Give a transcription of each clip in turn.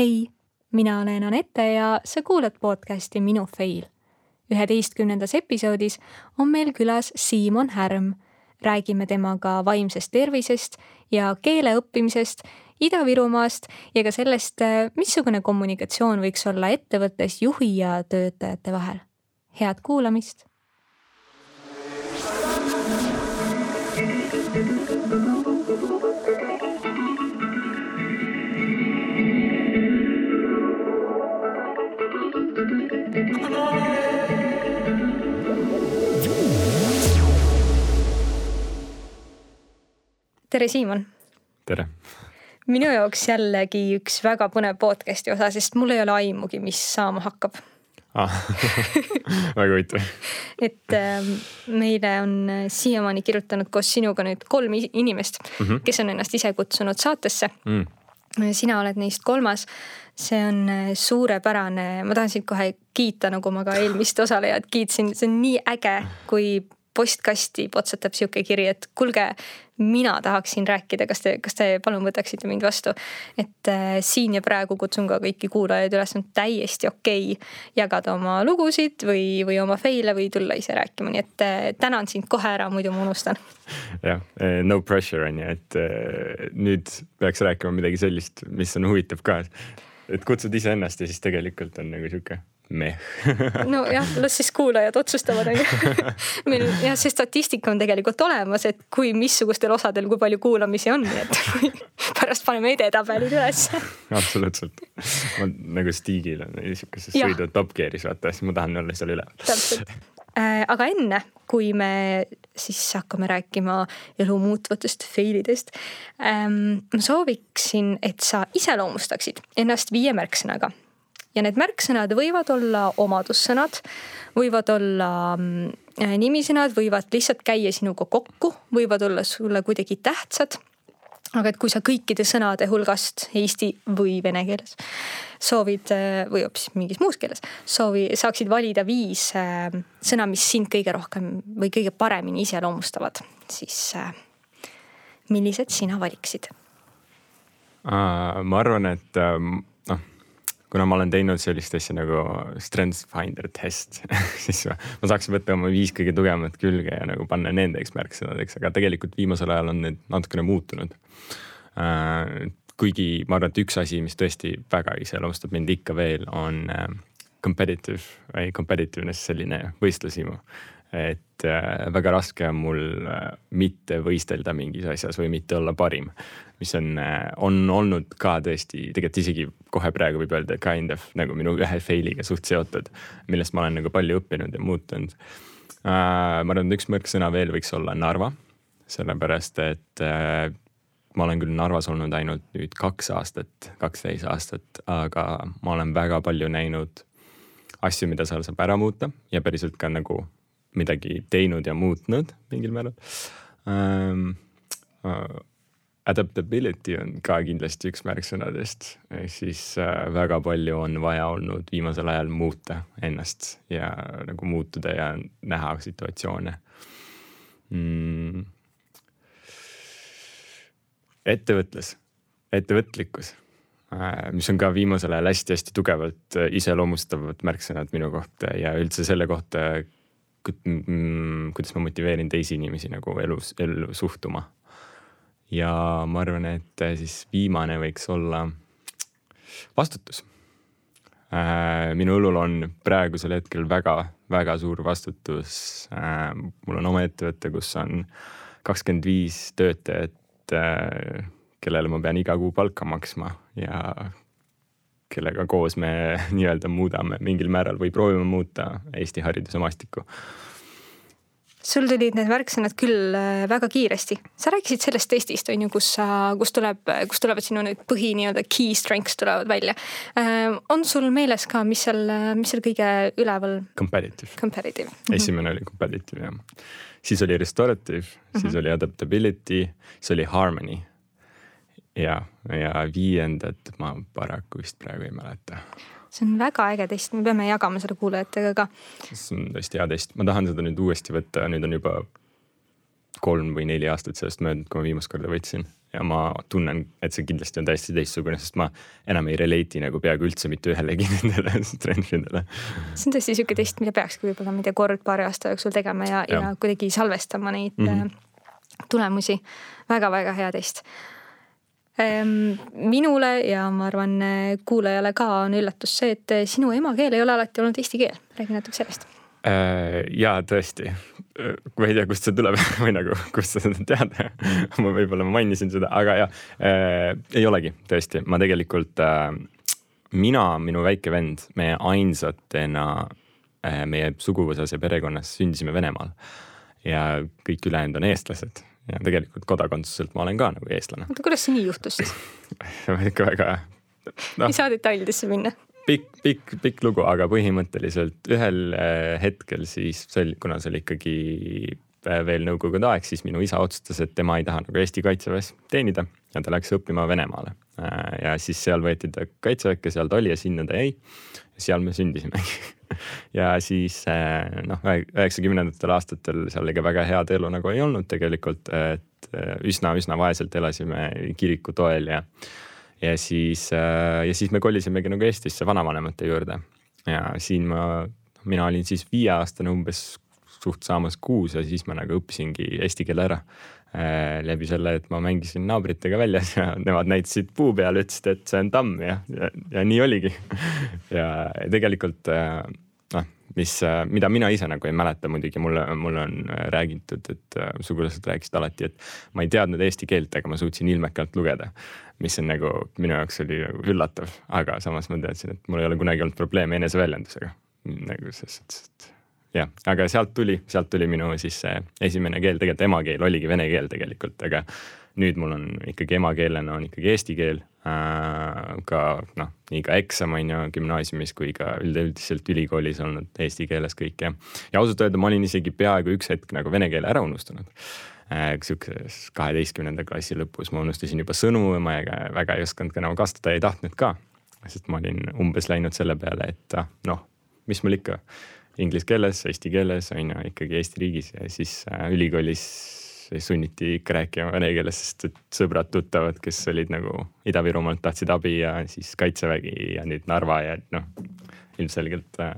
hei, mina olen Anette ja sa kuulad podcasti Minu fail. üheteistkümnendas episoodis on meil külas Siimon Härm. räägime temaga vaimsest tervisest ja keele õppimisest Ida-Virumaast ja ka sellest, missugune kommunikatsioon võiks olla ettevõttes juhi ja töötajate vahel. head kuulamist tere, Siimon. tere. minu jaoks jällegi üks väga põnev podcast'i osa, sest mul ei ole aimugi, mis saama hakkab ah. väga huvitav. et äh, meile on siiamaani kirjutanud koos sinuga nüüd kolm inimest mm, -hmm. kes on ennast ise kutsunud saatesse mm sina oled neist kolmas. see on äh, suurepärane, ma tahan sind kohe kiita, nagu ma ka eelmist osalejat kiitsin, see on nii äge, kui postkasti potsatab sihuke kiri, et kuulge, mina tahaksin rääkida, kas te, kas te palun võtaksite mind vastu. et äh, siin ja praegu kutsun ka kõiki kuulajaid üles, on täiesti okei okay jagada oma lugusid või, või oma fail'e või tulla ise rääkima, nii et äh, tänan sind kohe ära, muidu ma unustan. jah, äh, no pressure on ju, et äh, nüüd peaks rääkima midagi sellist, mis on huvitav ka. et kutsud iseennast ja siis tegelikult on nagu sihuke meh nojah, las siis kuulajad otsustavad, onju. meil jah, see statistika on tegelikult olemas, et kui missugustel osadel, kui palju kuulamisi on, nii et pärast paneme edetabelid ülesse. absoluutselt, ma nagu Stigil on niisuguses sõidu Top Gearis vaata, siis ma tahan olla seal üleval. täpselt äh, aga enne, kui me siis hakkame rääkima elu muutvatest fail idest ähm,, ma sooviksin, et sa iseloomustaksid ennast viie märksõnaga ja need märksõnad võivad olla omadussõnad, võivad olla mm, nimisõnad, võivad lihtsalt käia sinuga kokku, võivad olla sulle kuidagi tähtsad. aga et kui sa kõikide sõnade hulgast eesti või vene keeles soovid või hoopis mingis muus keeles soovi, saaksid valida viis äh, sõna, mis sind kõige rohkem või kõige paremini iseloomustavad, siis äh, millised sina valiksid? ma arvan, et ähm, kuna ma olen teinud sellist asja nagu strength finder test siis ma, ma saaks võtta oma viis kõige tugevamat külge ja nagu panna nendeks märksõnadeks, aga tegelikult viimasel ajal on need natukene muutunud äh,. kuigi ma arvan, et üks asi, mis tõesti väga iseloomustab mind ikka veel, on äh, competitive või competitiveness, selline võistlushimu et äh, väga raske on mul äh, mitte võistelda mingis asjas või mitte olla parim. mis on äh,, on olnud ka tõesti, tegelikult isegi kohe praegu võib öelda kind of nagu minu ühe fail'iga suht seotud, millest ma olen nagu palju õppinud ja muutunud ma arvan, et üks märksõna veel võiks olla Narva, sellepärast et ma olen küll Narvas olnud ainult nüüd kaks aastat, kaksteist aastat, aga ma olen väga palju näinud asju, mida seal saab ära muuta ja päriselt ka nagu midagi teinud ja muutnud mingil määral. Um,. Uh, adaptability on ka kindlasti üks märksõnadest, ehk siis uh, väga palju on vaja olnud viimasel ajal muuta ennast ja nagu muutuda ja näha situatsioone. Mm.. ettevõtlus, ettevõtlikkus uh, mis on ka viimasel ajal hästi-hästi tugevalt uh, iseloomustavad märksõnad minu kohta ja üldse selle kohta, kuidas ma motiveerin teisi inimesi nagu elus, ellu suhtuma. ja ma arvan, et äh, siis viimane võiks olla vastutus. Äh, minu õlul on praegusel hetkel väga-väga suur vastutus. Äh, mul on oma ettevõte, kus on kakskümmend viis töötajat, kellele ma pean iga kuu palka maksma ja kellega koos me nii-öelda muudame mingil määral või proovime muuta Eesti hariduse maastikku sul tulid need märksõnad küll äh, väga kiiresti. sa rääkisid sellest testist on ju, kus sa, kus tuleb, kus tulevad sinu need põhi nii-öelda key strengths tulevad välja. Äh, on sul meeles ka, mis seal, mis seal kõige üleval? Competitive. Competitive. esimene oli competitive jah. siis oli restorative mm, -hmm. siis oli adaptability, siis oli harmony ja, ja viiendat ma paraku vist praegu ei mäleta. see on väga äge test, me peame jagama seda kuulajatega ka. see on tõesti hea test, ma tahan seda nüüd uuesti võtta, nüüd on juba kolm või neli aastat sellest möödunud, kui ma viimast korda võtsin ja ma tunnen, et see kindlasti on täiesti teistsugune, sest ma enam ei relate'i nagu peaaegu üldse mitte ühelegi nendele trendidele. see on tõesti sihuke test, mida peakski võib-olla, ma ei tea, kord paari aasta jooksul tegema ja, ja., ja kuidagi salvestama neid mm -hmm. tulemusi väga,. väga-väga hea test minule ja ma arvan, kuulajale ka on üllatus see, et sinu emakeel ei ole alati olnud eesti keel. räägi natuke sellest. Äh, ja tõesti, ma ei tea, kust see tuleb või nagu, kust sa seda tead ma võib-olla mainisin seda, aga jah äh,, ei olegi tõesti, ma tegelikult äh,, mina, minu väike vend, me ainsatena äh, meie suguvõsas ja perekonnas sündisime Venemaal. ja kõik ülejäänud on eestlased ja tegelikult kodakondsuselt ma olen ka nagu eestlane. oota, kuidas see nii juhtus siis ikka väga no,. ei saa detailidesse minna. pikk, pikk, pikk lugu, aga põhimõtteliselt ühel äh, hetkel siis see oli, kuna see oli ikkagi äh, veel nõukogude aeg, siis minu isa otsustas, et tema ei taha nagu Eesti kaitseväes teenida ja ta läks õppima Venemaale. Äh, ja siis seal võeti ta kaitseväkke, seal ta oli ja sinna ta jäi. seal me sündisimegi ja siis eh, noh, üheksakümnendatel aastatel seal ega väga head elu nagu ei olnud tegelikult, et üsna-üsna eh, vaeselt elasime kiriku toel ja, ja siis, eh, ja siis me kolisimegi nagu Eestisse vanavanemate juurde. Ja siin ma, mina olin siis viieaastane umbes suht saamas kuus ja siis ma nagu õppisingi eesti keele ära läbi selle, et ma mängisin naabritega väljas ja nemad näitasid puu peale, ütlesid, et see on tamm ja, ja, ja nii oligi ja tegelikult noh, mis, äh, mida mina ise nagu ei mäleta, muidugi mulle, mulle on äh, räägitud, et äh, sugulased rääkisid alati, et ma ei teadnud eesti keelt, aga ma suutsin ilmekalt lugeda. mis on nagu minu jaoks oli nagu üllatav, aga samas ma teadsin, et mul ei ole kunagi olnud probleeme eneseväljendusega. nagu selles suhtes, et jah, aga sealt tuli, sealt tuli minu siis see esimene keel, tegelikult emakeel oligi vene keel tegelikult, aga nüüd mul on ikkagi emakeelena on ikkagi eesti keel äh,. ka noh, nii ka eksam on ju gümnaasiumis kui ka üleüldiselt ülikoolis olnud eesti keeles kõik ja. ja ausalt öelda ma olin isegi peaaegu üks hetk nagu vene keele ära unustanud äh,. sihukeses kaheteistkümnenda klassi lõpus ma unustasin juba sõnu ma väga, väga ei osanud ka enam kasutada, ei tahtnud ka. sest ma olin umbes läinud selle peale, et ah, noh, mis mul ikka inglise keeles, eesti keeles on ju ikkagi Eesti riigis ja siis äh, ülikoolis sunniti ikka rääkima vene keeles, sest et sõbrad-tuttavad, kes olid nagu Ida-Virumaalt, tahtsid abi ja siis kaitsevägi ja nüüd Narva ja noh, ilmselgelt äh,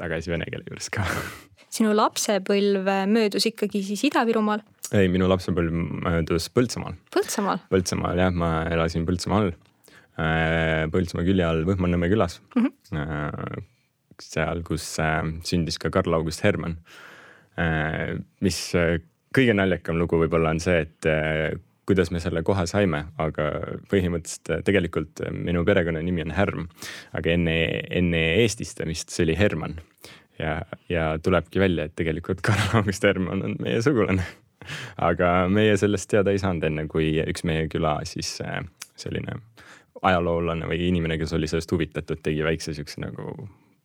tagasi vene keele juures ka. sinu lapsepõlv möödus ikkagi siis Ida-Virumaal? ei, minu lapsepõlv möödus Põltsamaal. Põltsamaal? Põltsamaal jah, ma elasin Põltsamaal äh,, Põltsamaa külje all Võhma-Nõmme külas mm. -hmm. Seal, kus äh, sündis ka Karl-August Hermann äh,, mis äh, kõige naljakam lugu võib-olla on see, et kuidas me selle koha saime, aga põhimõtteliselt tegelikult minu perekonnanimi on Härm, aga enne, enne eestistamist see oli Herman. ja, ja tulebki välja, et tegelikult Karl-August Herman on meie sugulane. aga meie sellest teada ei saanud, enne kui üks meie küla siis selline ajaloolane või inimene, kes oli sellest huvitatud, tegi väikse siukse nagu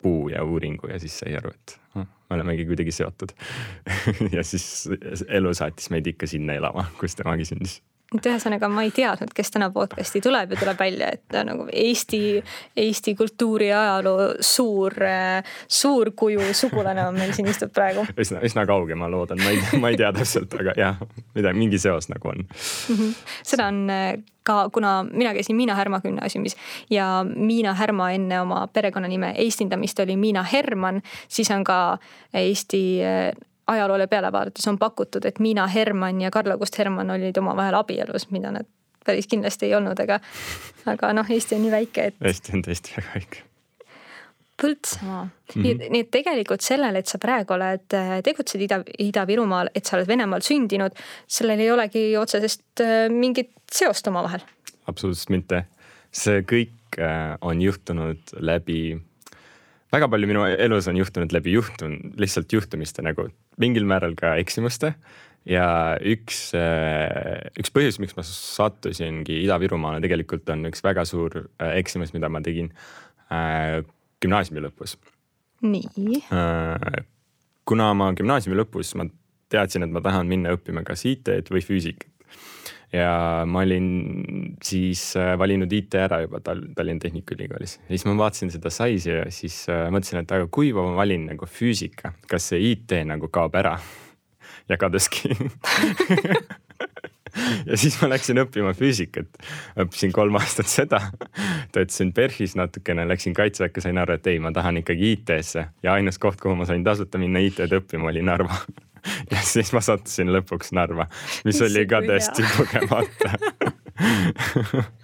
puu ja uuringu ja siis sai aru, et hm, me olemegi kuidagi seotud. Ja siis elu saatis meid ikka sinna elama, kus temagi sündis et ühesõnaga ma ei teadnud, kes täna podcast'i tuleb ja tuleb välja, et nagu Eesti, Eesti kultuuri ja ajaloo suur, suur kuju sugulane on meil siin istub praegu. üsna, üsna kauge, ma loodan, ma ei, ma ei tea täpselt, aga jah, midagi, mingi seos nagu on mm. -hmm. seda on äh, ka, kuna mina käisin Miina Härma gümnaasiumis ja Miina Härma enne oma perekonnanime eestindamist oli Miina Herman, siis on ka Eesti äh, ajaloole peale vaadates on pakutud, et Miina Herman ja Karl-August Herman olid omavahel abielus, mida nad päris kindlasti ei olnud, aga, aga noh, Eesti on nii väike, et. Eesti on tõesti väga väike. Põltsamaa mm, -hmm. nii nii et tegelikult sellele, et sa praegu oled, äh, tegutsed Ida, Ida-Virumaal, et sa oled Venemaal sündinud, sellel ei olegi otsesest äh, mingit seost omavahel. absoluutselt mitte, see kõik äh, on juhtunud läbi väga palju minu elus on juhtunud läbi juhtun-, lihtsalt juhtumiste nagu mingil määral ka eksimuste. ja üks, äh, üks põhjus, miks ma sattusingi Ida-Virumaale, tegelikult on üks väga suur äh, eksimus, mida ma tegin äh, gümnaasiumi lõpus. nii kuna ma gümnaasiumi lõpus, ma teadsin, et ma tahan minna õppima kas IT-d või füüsikat ja ma olin siis äh, valinud IT ära juba Tal-, Tallinna Tehnikaülikoolis. ja siis ma vaatasin seda size'i ja siis äh, mõtlesin, et aga kui ma valin nagu füüsika, kas see IT nagu kaob ära? jagadeski ja siis ma läksin õppima füüsikat, õppisin kolm aastat seda. töötasin PERHis natukene, läksin kaitseväkke, sain aru, et ei, ma tahan ikkagi IT-sse ja ainus koht, kuhu ma sain tasuta minna IT-d õppima, oli Narva ja siis ma sattusin lõpuks Narva, mis oli ka täiesti kogemata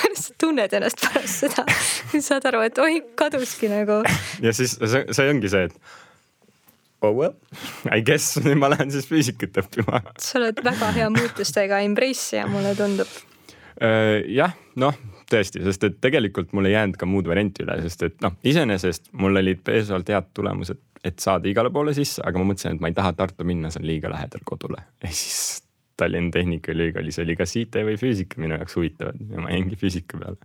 kuidas sa tunned ennast pärast seda, saad aru, et oi, kaduski nagu. ja siis see, see ongi see, et oh well, I guess nüüd ma lähen siis füüsikat õppima. sa oled väga hea muutustega embrace ja mulle tundub. Äh, jah, noh tõesti, sest et tegelikult mul ei jäänud ka muud varianti üle, sest et noh, iseenesest mul olid piisavalt head tulemused, et saada igale poole sisse, aga ma mõtlesin, et ma ei taha Tartu minna, see on liiga lähedal kodule. ja siis Tallinna Tehnikaülikoolis oli kas IT või füüsika minu jaoks huvitavad ja ma jäingi füüsika peale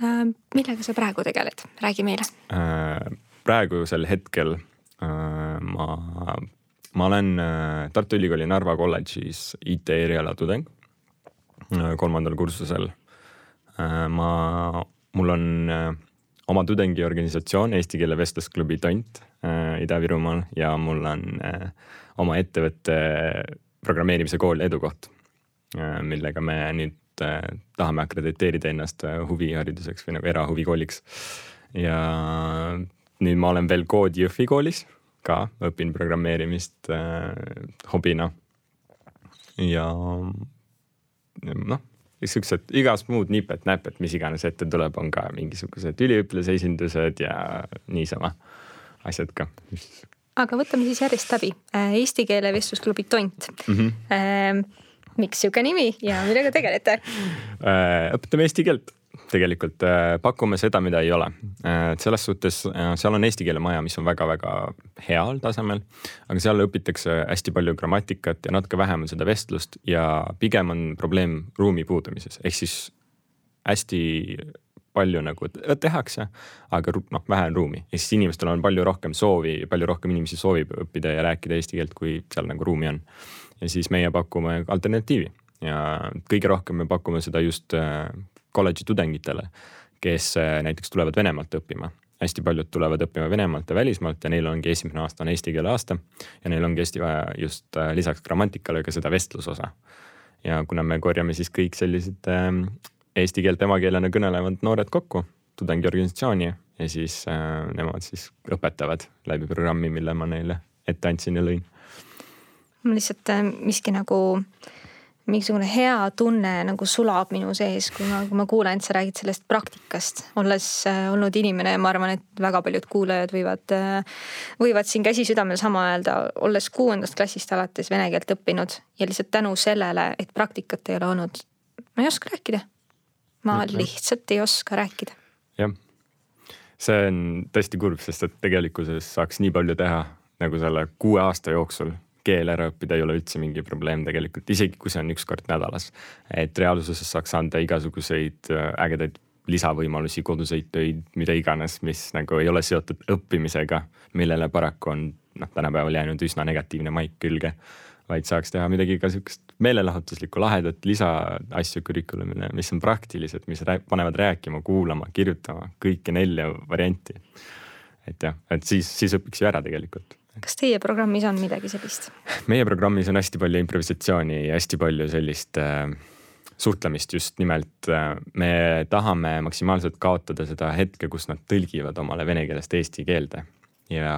äh,. millega sa praegu tegeled, räägi meile äh, praegusel hetkel äh, ma, ma olen äh, Tartu Ülikooli Narva kolledžis IT eriala tudeng äh, kolmandal kursusel. ma, mul on oma tudengiorganisatsioon Eesti Keele Vestlusklubi Tont Ida-Virumaal ja mul on oma ettevõtte programmeerimise kool Edukoht, millega me nüüd tahame akrediteerida ennast huvihariduseks või nagu erahuvikooliks. ja nüüd ma olen veel Code Jõhvi koolis ka, õpin programmeerimist äh, hobina. ja noh, siuksed igast muud nipet-näpet, mis iganes ette tuleb, on ka mingisugused üliõpilasesindused ja niisama asjad ka. aga võtame siis järjest läbi. Äh, Eesti Keele Vestlusklubi Tont mm. -hmm. miks sihuke nimi ja millega tegelete? Äh, õpetame eesti keelt tegelikult äh, pakume seda, mida ei ole. Äh, et selles suhtes äh, seal on eesti keele maja, mis on väga-väga heal tasemel, aga seal õpitakse hästi palju grammatikat ja natuke vähem on seda vestlust ja pigem on probleem ruumi puudumises, ehk siis hästi palju nagu tehakse, aga noh, vähe on ruumi ja siis inimestel on palju rohkem soovi, palju rohkem inimesi soovib õppida ja rääkida eesti keelt, kui seal nagu ruumi on. ja siis meie pakume alternatiivi ja kõige rohkem me pakume seda just kolledži tudengitele, kes äh, näiteks tulevad Venemaalt õppima. hästi paljud tulevad õppima Venemaalt ja välismaalt ja neil ongi esimene aasta on eesti keele aasta ja neil ongi hästi vaja just äh, lisaks grammatikale ka seda vestlusosa. ja kuna me korjame siis kõik sellised äh, eesti keelt emakeelena kõnelevad noored kokku tudengiorganisatsiooni ja siis äh, nemad siis õpetavad läbi programmi, mille ma neile ette andsin ja lõin. mul lihtsalt miski nagu äh, mingisugune hea tunne nagu sulab minu sees, kui ma, kui ma kuulen, et sa räägid sellest praktikast. olles äh, olnud inimene, ma arvan, et väga paljud kuulajad võivad äh,, võivad siin käsi südamel sama öelda, olles kuuendast klassist alates vene keelt õppinud ja lihtsalt tänu sellele, et praktikat ei ole olnud, ma ei oska rääkida. ma mm -hmm. lihtsalt ei oska rääkida. jah, see on tõesti kurb, sest et tegelikkuses saaks nii palju teha nagu selle kuue aasta jooksul keel ära õppida ei ole üldse mingi probleem tegelikult, isegi kui see on üks kord nädalas. et reaalsuses saaks anda igasuguseid äh, ägedaid lisavõimalusi, koduseid töid, mida iganes, mis nagu ei ole seotud õppimisega, millele paraku on noh, tänapäeval jäänud üsna negatiivne maik külge. vaid saaks teha midagi ka sihukest meelelahutuslikku, lahedat lisaasju curriculum'ile, mis on praktilised, mis rää panevad rääkima, kuulama, kirjutama, kõike nelja varianti. et jah, et siis, siis õpiks ju ära tegelikult kas teie programmis on midagi sellist? meie programmis on hästi palju improvisatsiooni ja hästi palju sellist äh, suhtlemist just nimelt äh,. me tahame maksimaalselt kaotada seda hetke, kus nad tõlgivad omale vene keelest eesti keelde ja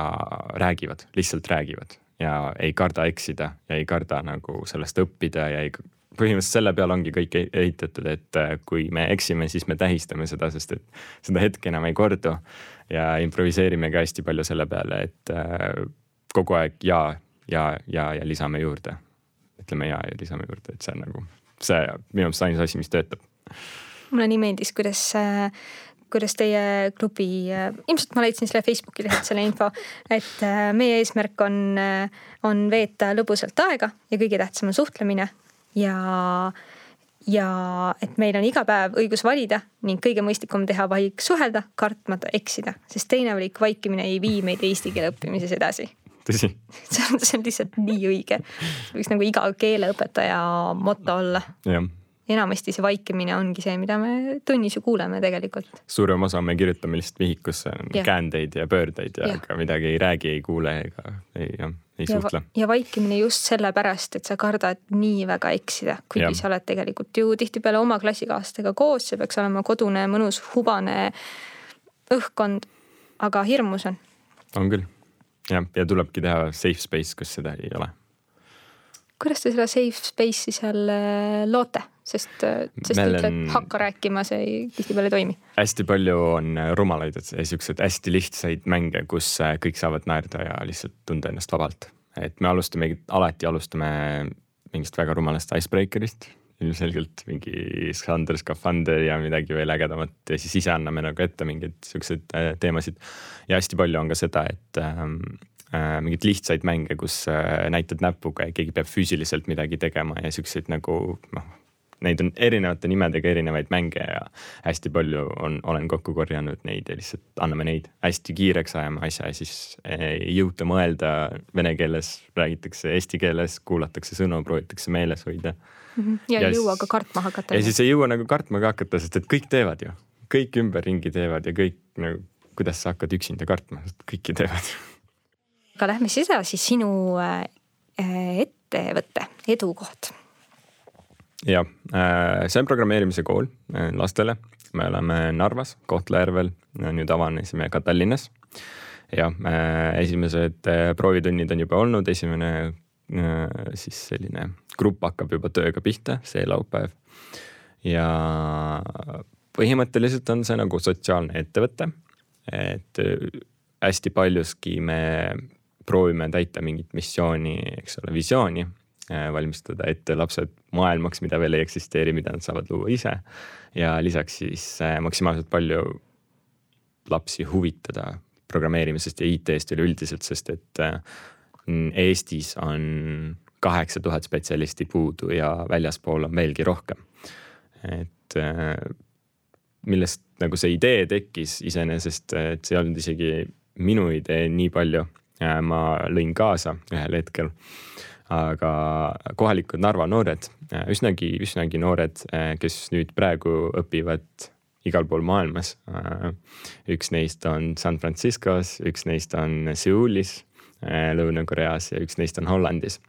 räägivad, lihtsalt räägivad ja ei karda eksida ja ei karda nagu sellest õppida ja ei põhimõtteliselt selle peale ongi kõik e-, ehitatud, et äh, kui me eksime, siis me tähistame seda, sest et seda hetke enam ei kordu. ja improviseerime ka hästi palju selle peale, et äh, kogu aeg ja, ja, ja, ja lisame juurde. ütleme ja ja lisame juurde, et see on nagu see minu meelest ainus asi, mis töötab. mulle nii meeldis, kuidas kuidas teie klubi, ilmselt ma leidsin selle Facebooki lehelt selle info, et äh, meie eesmärk on, äh, on veeta lõbusalt aega ja kõige tähtsam on suhtlemine ja ja et meil on iga päev õigus valida ning kõige mõistlikum teha valik suhelda, kartmata eksida, sest teine valik, vaikimine ei vii meid eesti keele õppimises edasi tõsi. see on, see on lihtsalt nii õige. võiks nagu iga keeleõpetaja moto olla. enamasti see vaikimine ongi see, mida me tunnis ju kuuleme tegelikult. suurem osa me kirjutame lihtsalt vihikusse käändeid ja pöördeid ja Jah. ega midagi ei räägi, ei kuule ega ei, jah, ei ja, suhtle. ja vaikimine just sellepärast, et sa kardad nii väga eksida, kuigi Jah. sa oled tegelikult ju tihtipeale oma klassikaaslastega koos, see peaks olema kodune, mõnus, hubane õhkkond. aga hirmus on. on küll, jah, ja tulebki teha safe space, kus seda ei ole. kuidas te seda safe space'i seal äh, loote, sest, sest Meil ütled on- hakka rääkima, see ei, tihtipeale ei toimi. hästi palju on rumalaid, et siukseid hästi lihtsaid mänge, kus äh, kõik saavad naerda ja lihtsalt tunda ennast vabalt. et me alustame, alati alustame mingist väga rumalast icebreaker'ist, ilmselgelt mingi Skander, Skafander ja midagi veel ägedamat ja siis ise anname nagu ette mingeid siukseid äh, teemasid. ja hästi palju on ka seda, et ähm, äh, mingeid lihtsaid mänge, kus äh, näitad näpuga ja keegi peab füüsiliselt midagi tegema ja siukseid nagu noh neid on erinevate nimedega erinevaid mänge ja hästi palju on, olen kokku korjanud neid ja lihtsalt anname neid hästi kiireks ajama asja ja siis ei jõuta mõelda vene keeles, räägitakse eesti keeles, kuulatakse sõnu, proovitakse meeles hoida. Ja Ja ei jõua siis- ka kartma hakata. ja siis ei jõua nagu kartma ka hakata, sest et kõik teevad ju, kõik ümberringi teevad ja kõik nagu, kuidas sa hakkad üksinda kartma, sest kõiki teevad. aga lähme siis edasi, sinu äh, ettevõtte edukoht. ja äh, see on programmeerimise kool äh, lastele, me oleme Narvas, Kohtla-Järvel, nüüd avanesime ka Tallinnas. ja äh, esimesed äh, proovitunnid on juba olnud, esimene äh, siis selline grupp hakkab juba tööga pihta, see laupäev. ja põhimõtteliselt on see nagu sotsiaalne ettevõte, et äh, hästi paljuski me proovime täita mingit missiooni, eks ole, visiooni äh, valmistada ette lapsed maailmaks, mida veel ei eksisteeri, mida nad saavad luua ise. ja lisaks siis äh, maksimaalselt palju lapsi huvitada programmeerimisest ja IT-st üleüldiselt, sest et äh, Eestis on kaheksa tuhat spetsialisti puudu ja väljaspool on veelgi rohkem. et äh, millest nagu see idee tekkis iseenesest, et see ei olnud isegi minu idee nii palju. ma lõin kaasa ühel hetkel, aga kohalikud Narva noored, üsnagi, üsnagi noored, kes nüüd praegu õpivad igal pool maailmas. üks neist on San Franciscos, üks neist on Seulis, Lõuna-Koreas ja üks neist on Hollandis.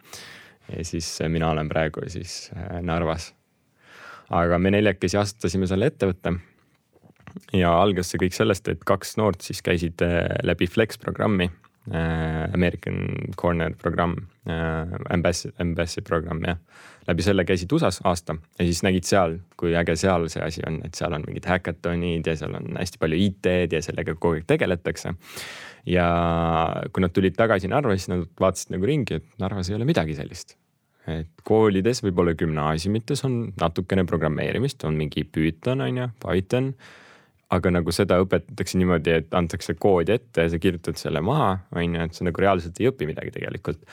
ja siis mina olen praegu siis Narvas. aga me neljakesi asutasime selle ettevõtte ja algas see kõik sellest, et kaks noort siis käisid äh, läbi Flex programmi äh,, American Corner programm äh,, Embassy, Embassy programm jah. läbi selle käisid USA-s aasta ja siis nägid seal, kui äge seal see asi on, et seal on mingid häkatonid ja seal on hästi palju IT-d ja sellega kogu aeg tegeletakse. ja kui nad tulid tagasi Narva, siis nad vaatasid nagu ringi, et Narvas ei ole midagi sellist et koolides, võib-olla gümnaasiumites on natukene programmeerimist, on mingi Python on ju, Python aga nagu seda õpetatakse niimoodi, et antakse kood ette ja sa kirjutad selle maha, on ju, et sa nagu reaalselt ei õpi midagi tegelikult.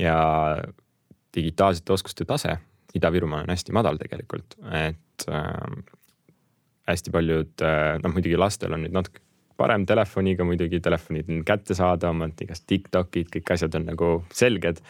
ja digitaalsete oskuste tase Ida-Virumaal on hästi madal tegelikult, et äh, hästi paljud äh,, noh muidugi lastel on nüüd natuke parem telefoniga muidugi, telefonid on kättesaadavamad, igast Tiktokid, kõik asjad on nagu selged.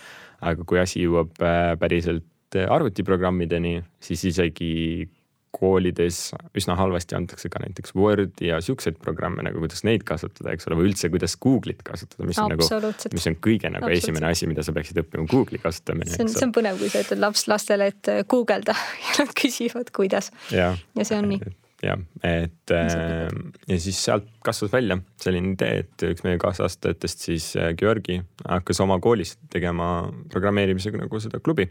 aga kui asi jõuab äh, päriselt arvutiprogrammideni, siis isegi koolides üsna halvasti antakse ka näiteks Wordi ja siukseid programme nagu, kuidas neid kasutada, eks ole, või üldse, kuidas Google'it kasutada, mis on nagu, mis on kõige nagu esimene asi, mida sa peaksid õppima, Google'i kasutamine. see on, see on põnev, kui sa ütled laps, lastele, et äh, guugelda ja nad küsivad, kuidas. ja, see on nii. jah, et äh, ja siis sealt kasvas välja selline idee, et üks meie kaasaastajatest siis äh, Georgi hakkas oma koolis tegema programmeerimisega nagu seda klubi.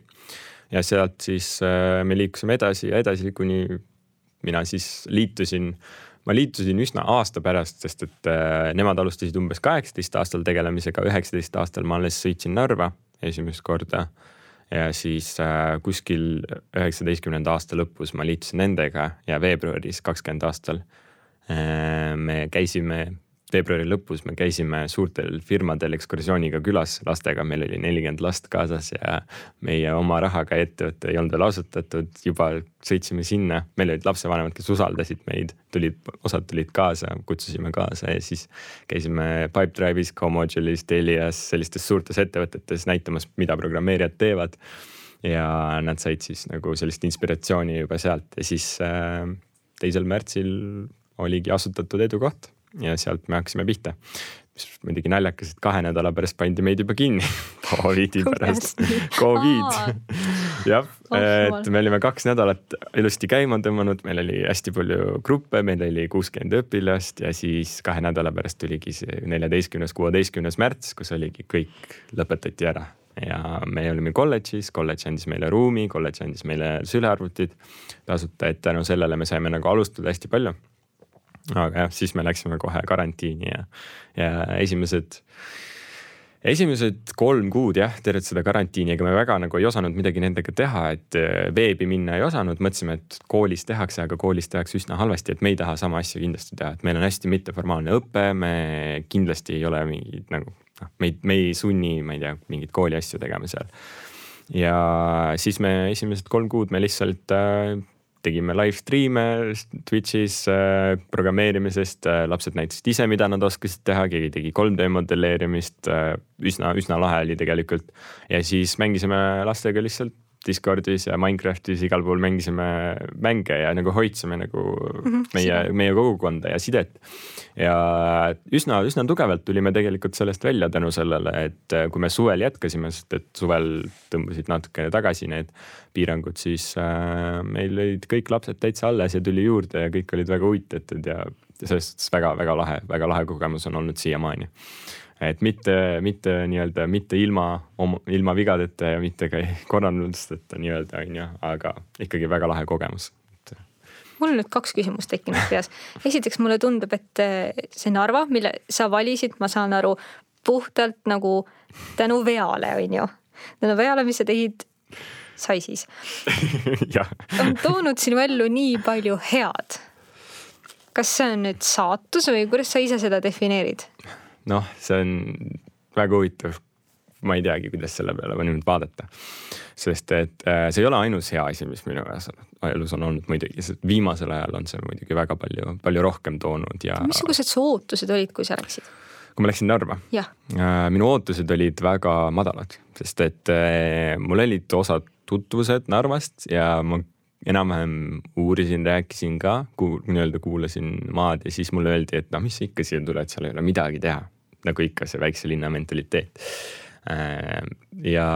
Ja sealt siis äh, me liikusime edasi ja edasi, kuni mina siis liitusin, ma liitusin üsna aasta pärast, sest et äh, nemad alustasid umbes kaheksateist aastal tegelemisega, üheksateist aastal ma alles sõitsin Narva esimest korda. Ja siis äh, kuskil üheksateistkümnenda aasta lõpus ma liitusin nendega ja veebruaris kakskümmend aastal äh, me käisime, veebruari lõpus me käisime suurtel firmadel ekskursiooniga külas lastega, meil oli nelikümmend last kaasas ja meie oma rahaga ettevõte ei olnud veel asutatud, juba sõitsime sinna, meil olid lapsevanemad, kes usaldasid meid, tulid, osad tulid kaasa, kutsusime kaasa ja siis käisime Pipedrive'is, Comodule'is, Telias, sellistes suurtes ettevõtetes näitamas, mida programmeerijad teevad. ja nad said siis nagu sellist inspiratsiooni juba sealt ja siis äh, teisel märtsil oligi asutatud edukoht ja sealt me hakkasime pihta. mis muidugi naljakas, et kahe nädala pärast pandi meid juba kinni Covidi pärast. Covid, jah, et me olime kaks nädalat ilusti käima tõmmanud, meil oli hästi palju gruppe, meil oli kuuskümmend õpilast ja siis kahe nädala pärast tuligi see neljateistkümnes, kuueteistkümnes märts, kus oligi kõik lõpetati ära. Ja me olime kolledžis, kolledž andis meile ruumi, kolledž andis meile sülearvutid. Tasuta, et tänu sellele me saime nagu alustada hästi palju aga jah, siis me läksime kohe karantiini ja, ja esimesed, esimesed kolm kuud jah, tervet seda karantiini, ega me väga nagu ei osanud midagi nendega teha, et äh, veebi minna ei osanud, mõtlesime, et koolis tehakse, aga koolis tehakse üsna halvasti, et me ei taha sama asja kindlasti teha, et meil on hästi mitteformaalne õpe, me kindlasti ei ole mingid nagu noh, meid, me ei sunni, ma ei tea, mingeid kooli asju tegema seal. Ja siis me esimesed kolm kuud me lihtsalt äh, tegime live stream'e Twitch'is äh, programmeerimisest äh,, lapsed näitasid ise, mida nad oskasid teha, keegi tegi 3D modelleerimist äh,. üsna, üsna lahe oli tegelikult ja siis mängisime lastega lihtsalt Discordis ja Minecraftis igal pool mängisime mänge ja nagu hoidsime nagu mm -hmm, meie, meie kogukonda ja sidet. ja üsna, üsna tugevalt tulime tegelikult sellest välja tänu sellele, et äh, kui me suvel jätkasime, sest et suvel tõmbasid natukene tagasi need piirangud, siis äh, meil olid kõik lapsed täitsa alles ja tuli juurde ja kõik olid väga huvitatud ja selles suhtes väga-väga lahe, väga lahe kogemus on olnud siiamaani et mitte, mitte nii-öelda, mitte ilma, ilma vigadeta ja mitte ka korraldusteta nii-öelda on ju, aga ikkagi väga lahe kogemus mul on nüüd kaks küsimust tekkinud peas. esiteks mulle tundub, et see Narva, mille sa valisid, ma saan aru, puhtalt nagu tänu veale, on ju. tänu veale, mis sa tegid sai siis on toonud sinu ellu nii palju head. kas see on nüüd saatus või kuidas sa ise seda defineerid? Noh, see on väga huvitav. ma ei teagi, kuidas selle peale nüüd vaadata. sest et äh, see ei ole ainus hea asi, mis minu elus on olnud muidugi, sest viimasel ajal on see muidugi väga palju, palju rohkem toonud ja. missugused su ootused olid, kui sa läksid? kui ma läksin Narva, äh, minu ootused olid väga madalad, sest et äh, mul olid osad tutvused Narvast ja ma enam-vähem uurisin, rääkisin ka, nii-öelda kuulasin maad ja siis mulle öeldi, et noh, mis sa ikka siia tuled, seal ei ole midagi teha. Nagu ikka see väikse linna mentaliteet. Äh, ja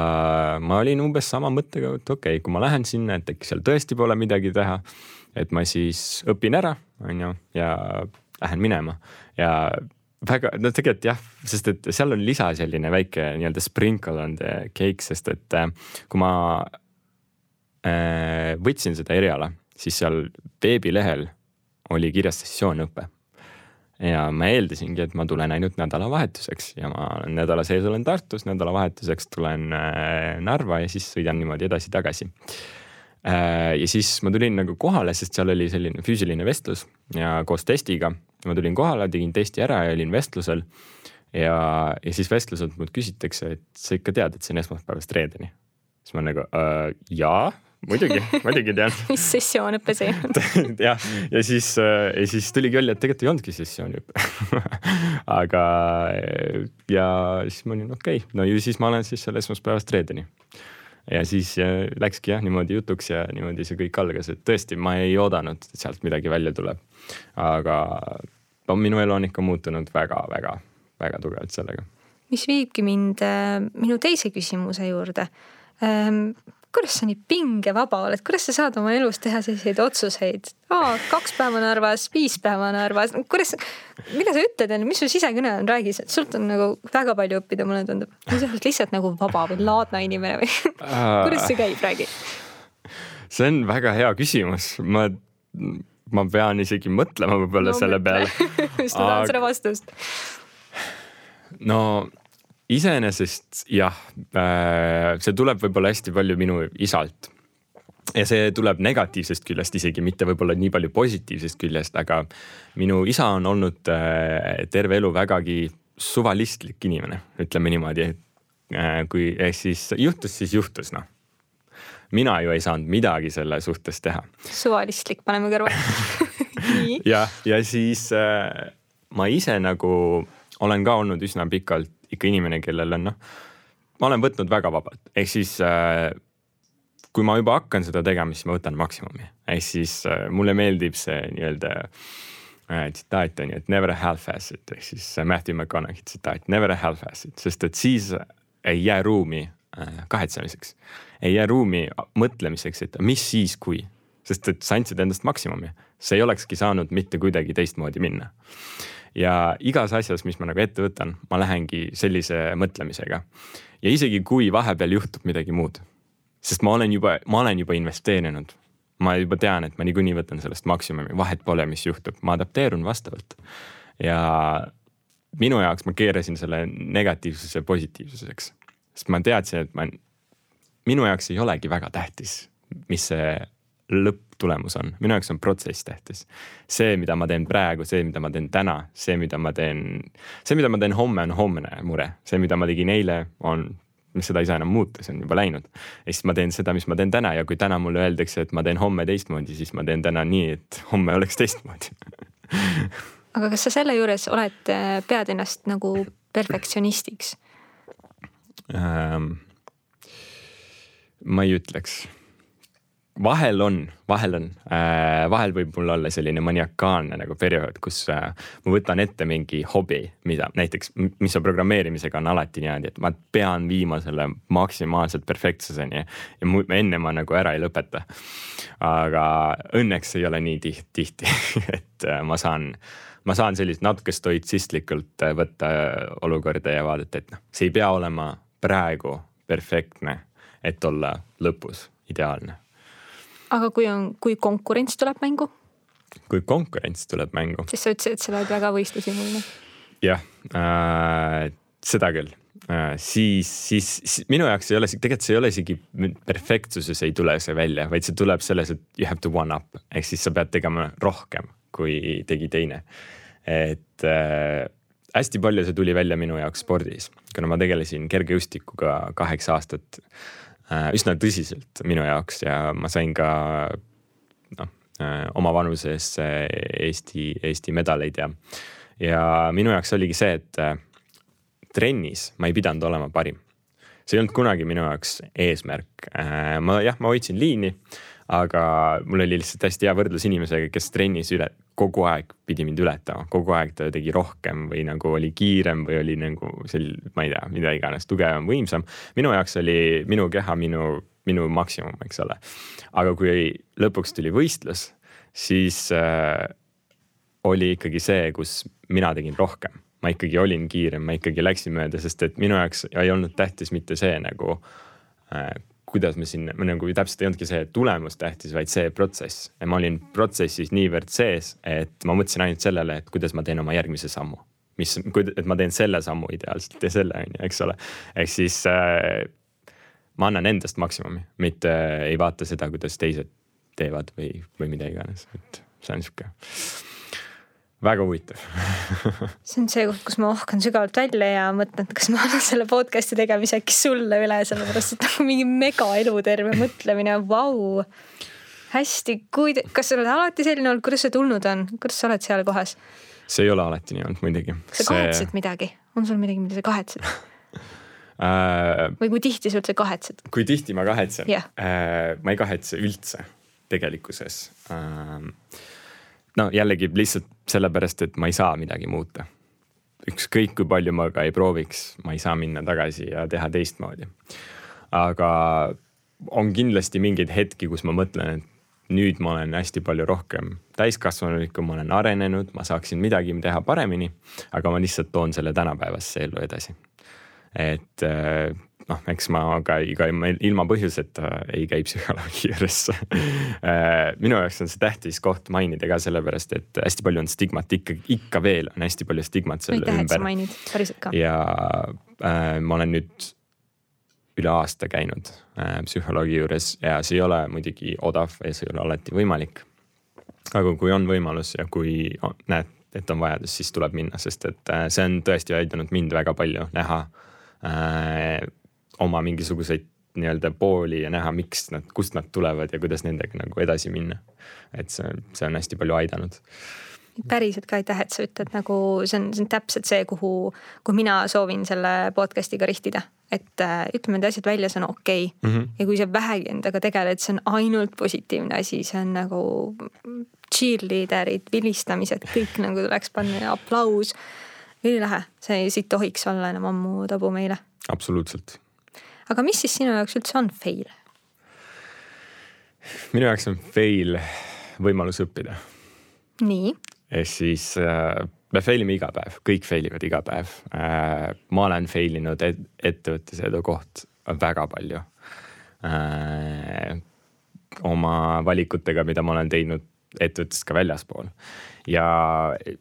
ma olin umbes sama mõttega, et okei okay,, kui ma lähen sinna, et äkki seal tõesti pole midagi teha. et ma siis õpin ära, on ju, ja lähen minema ja väga, no tegelikult jah, sest et seal on lisa selline väike nii-öelda sprinkle on the cake, sest et äh, kui ma Äh, võtsin seda eriala, siis seal veebilehel oli kirjas sessioonõpe. Ja ma eeldasingi, et ma tulen ainult nädalavahetuseks ja ma nädala sees olen Tartus, nädalavahetuseks tulen äh, Narva ja siis sõidan niimoodi edasi-tagasi. Äh, ja siis ma tulin nagu kohale, sest seal oli selline füüsiline vestlus ja koos testiga. ma tulin kohale, tegin testi ära ja olin vestlusel. ja, ja siis vestluselt mult küsitakse, et sa ikka tead, et see on esmaspäevast reedeni. siis ma nagu äh, jaa muidugi, muidugi tean mis sessioonõpe see on? jah, ja siis, äh, ja siis tuligi välja, et tegelikult ei olnudki sessiooniõpe aga ja siis ma olin okei okay., no ju siis ma olen siis seal esmaspäevast reedeni. ja siis äh, läkski jah niimoodi jutuks ja niimoodi see kõik algas, et tõesti, ma ei oodanud, et sealt midagi välja tuleb. aga no minu elu on ikka muutunud väga-väga-väga tugevalt sellega. mis viibki mind minu teise küsimuse juurde ähm, kuidas sa nii pingevaba oled, kuidas sa saad oma elus teha selliseid otsuseid? kaks päeva Narvas, viis päeva Narvas, kuidas, mida sa ütled mis su sisekõne on, räägi, sult on nagu väga palju õppida, mulle tundub. sa oled lihtsalt nagu vaba või laadne inimene või? Kuidas see käib, räägi. see on väga hea küsimus, ma, ma pean isegi mõtlema võib-olla no, selle peale. Just ma tahan seda vastust. no iseenesest jah, äh, see tuleb võib-olla hästi palju minu isalt. ja see tuleb negatiivsest küljest isegi, mitte võib-olla nii palju positiivsest küljest, aga minu isa on olnud äh, terve elu vägagi suvalistlik inimene, ütleme niimoodi, äh, kui ehk siis juhtus, siis juhtus noh mina ju ei saanud midagi selle suhtes teha. suvalistlik, paneme kõrvale jah, ja siis äh, ma ise nagu olen ka olnud üsna pikalt ikka inimene, kellel on noh, ma olen võtnud väga vabalt, ehk siis äh, kui ma juba hakkan seda tegema, siis ma võtan maksimumi. ehk siis äh, mulle meeldib see nii-öelda äh, tsitaat on ju, et never half-ass it ehk siis Matthew McConaughey tsitaat, never half-ass it, sest et siis ei jää ruumi äh, kahetsemiseks. ei jää ruumi mõtlemiseks, et mis siis, kui, sest et sa andsid endast maksimumi, see ei olekski saanud mitte kuidagi teistmoodi minna ja igas asjas, mis ma nagu ette võtan, ma lähengi sellise mõtlemisega. ja isegi kui vahepeal juhtub midagi muud, sest ma olen juba, ma olen juba investeerinud. ma juba tean, et ma niikuinii võtan sellest maksimumi, vahet pole, mis juhtub, ma adapteerun vastavalt. ja minu jaoks ma keerasin selle negatiivsuse positiivsuseks, sest ma teadsin, et ma, minu jaoks ei olegi väga tähtis, mis see lõpptulemus on, minu jaoks on protsess tähtis. see, mida ma teen praegu, see, mida ma teen täna, see, mida ma teen, see, mida ma teen homme, on homne mure, see, mida ma tegin eile, on seda ei saa enam muuta, see on juba läinud. ja siis ma teen seda, mis ma teen täna ja kui täna mulle öeldakse, et ma teen homme teistmoodi, siis ma teen täna nii, et homme oleks teistmoodi aga kas sa selle juures oled, äh, pead ennast nagu perfektsionistiks ähm,? ma ei ütleks vahel on, vahel on äh,, vahel võib mul olla selline maniakaalne nagu periood, kus äh, ma võtan ette mingi hobi, mida näiteks, mis on programmeerimisega on alati niimoodi, et ma pean viima selle maksimaalselt perfektsuseni ja mu, enne ma nagu ära ei lõpeta. aga õnneks ei ole nii tihti, tihti et äh, ma saan, ma saan sellist natuke stoitsistlikult äh, võtta olukorda ja vaadata, et noh, see ei pea olema praegu perfektne, et olla lõpus ideaalne aga kui on, kui konkurents tuleb mängu? kui konkurents tuleb mängu. siis sa ütlesid, et sa oled väga võistlushimuline. jah äh,, seda küll äh,. siis, siis, minu jaoks ei ole, tegelikult see ei ole isegi perfektsuses ei tule see välja, vaid see tuleb selles, et you have to one up ehk siis sa pead tegema rohkem, kui tegi teine. et äh, hästi palju see tuli välja minu jaoks spordis, kuna ma tegelesin kergejõustikuga kaheksa aastat üsna tõsiselt minu jaoks ja ma sain ka noh, äh, oma vanuses äh, Eesti, Eesti medaleid ja, ja minu jaoks oligi see, et trennis ma ei pidanud olema parim. see ei olnud kunagi minu jaoks eesmärk. ma jah, ma hoidsin liini aga mul oli lihtsalt hästi hea võrdlus inimesega, kes trennis üle, kogu aeg pidi mind ületama, kogu aeg ta tegi rohkem või nagu oli kiirem või oli nagu sel-, ma ei tea, mida iganes, tugevam, võimsam. minu jaoks oli minu keha minu, minu maksimum, eks ole. aga kui lõpuks tuli võistlus, siis äh, oli ikkagi see, kus mina tegin rohkem ma ikkagi olin kiirem, ma ikkagi läksin mööda, sest et minu jaoks ei olnud tähtis mitte see nagu äh, kuidas me siin, nagu täpselt ei olnudki see tulemus tähtis, vaid see protsess. ma olin protsessis niivõrd sees, et ma mõtlesin ainult sellele, et kuidas ma teen oma järgmise sammu. mis, et ma teen selle sammu ideaalselt ja selle on ju, eks ole. ehk siis äh, ma annan endast maksimumi, mitte ei vaata seda, kuidas teised teevad või, või mida iganes, et see on sihuke väga huvitav see on see koht, kus ma ohkan sügavalt välja ja mõtlen, et kas ma annan selle podcast'i tegemise äkki sulle üle, sellepärast et nagu mingi mega eluterve mõtlemine, vau. hästi, kuid kas sa oled alati selline olnud, kuidas see tulnud on, kuidas sa oled seal kohas? see ei ole alati nii olnud muidugi. kas sa kahetsed see... midagi, on sul midagi, mida sa kahetsed äh, või kui tihti sa üldse kahetsed? kui tihti ma kahetsen yeah.? Äh, ma ei kahetse üldse tegelikkuses äh, no jällegi lihtsalt sellepärast, et ma ei saa midagi muuta. ükskõik kui palju ma ka ei prooviks, ma ei saa minna tagasi ja teha teistmoodi. aga on kindlasti mingeid hetki, kus ma mõtlen, et nüüd ma olen hästi palju rohkem täiskasvanulikum, ma olen arenenud, ma saaksin midagi teha paremini. aga ma lihtsalt toon selle tänapäevasse ellu edasi. et äh, noh, eks ma ka iga ilma põhjuseta ei käi psühholoogi juures äh, minu jaoks on see tähtis koht mainida ka sellepärast, et hästi palju on stigmat ikka, ikka veel on hästi palju stigmat selle aitäh, ümber. mainid, päriselt ka. ja äh, ma olen nüüd üle aasta käinud äh, psühholoogi juures ja see ei ole muidugi odav ja see ei ole alati võimalik. aga kui on võimalus ja kui on, näed, et on vajadus, siis tuleb minna, sest et äh, see on tõesti aidanud mind väga palju näha äh, oma mingisuguseid nii-öelda pooli ja näha, miks nad, kust nad tulevad ja kuidas nendega nagu edasi minna. et see, see on hästi palju aidanud päriselt ka aitäh, et sa ütled nagu see on, see on täpselt see, kuhu, kuhu mina soovin selle podcast'iga rihtida. et äh, ütleme need asjad välja, see on okei okay. Mm. -hmm. ja kui sa vähegi endaga tegeled, see on ainult positiivne asi, see on nagu cheerleader'id, vilistamised, kõik nagu tuleks panna ja aplaus. ülilahe, see siit tohiks olla enam ammu tabu meile. absoluutselt. Aga mis siis sinu jaoks üldse on fail? minu jaoks on fail võimalus õppida. nii. ehk siis äh, me fail ime iga päev, kõik fail ivad iga päev äh,. ma olen fail inud et, ettevõttes edu koht väga palju äh,. oma valikutega, mida ma olen teinud ettevõttest ka väljaspool. Ja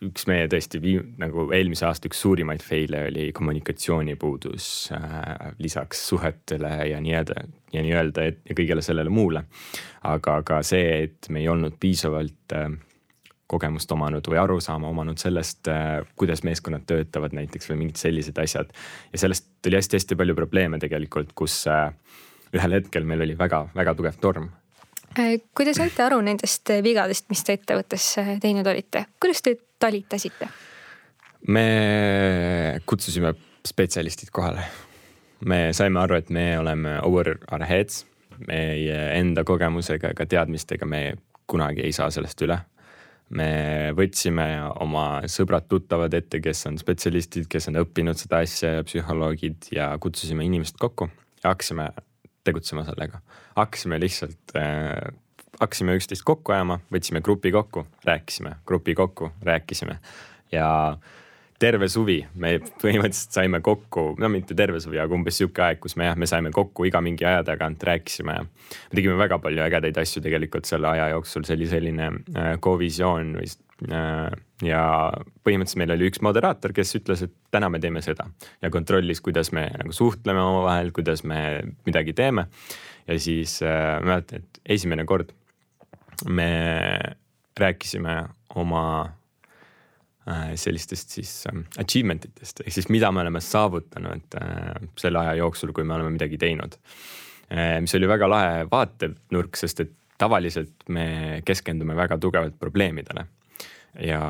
üks meie tõesti vii-, nagu eelmise aasta üks suurimaid fail'e oli kommunikatsioonipuudus äh, lisaks suhetele ja nii-öelda ja nii-öelda ja kõigele sellele muule. aga ka see, et me ei olnud piisavalt äh, kogemust omanud või arusaama omanud sellest, kuidas meeskonnad töötavad näiteks või mingid sellised asjad. ja sellest tuli hästi-hästi palju probleeme tegelikult, kus ühel hetkel meil oli väga-väga tugev torm. Kui te saite aru nendest vigadest, mis te ettevõttes teinud olite, kuidas te talitasite? me kutsusime spetsialistid kohale. me saime aru, et me oleme over our heads, meie enda kogemusega ega teadmistega me kunagi ei saa sellest üle me võtsime oma sõbrad-tuttavad ette, kes on spetsialistid, kes on õppinud seda asja ja psühholoogid ja kutsusime inimesed kokku ja hakkasime tegutsema sellega. hakkasime lihtsalt äh,, hakkasime üksteist kokku ajama, võtsime grupi kokku, rääkisime, grupi kokku, rääkisime ja terve suvi me põhimõtteliselt saime kokku, no mitte terve suvi, aga umbes sihuke aeg, kus me jah, me saime kokku iga mingi aja tagant, rääkisime. me tegime väga palju ägedaid asju tegelikult selle aja jooksul, see oli selline äh, co-visioon või ja põhimõtteliselt meil oli üks moderaator, kes ütles, et täna me teeme seda ja kontrollis, kuidas me nagu suhtleme omavahel, kuidas me midagi teeme. ja siis äh, ma mäletan, et esimene kord me rääkisime oma Äh, sellistest siis ähm, achievement itest ehk siis mida me oleme saavutanud äh, selle aja jooksul, kui me oleme midagi teinud. Äh, mis oli väga lahe vaatenurk, sest et tavaliselt me keskendume väga tugevalt probleemidele. Ja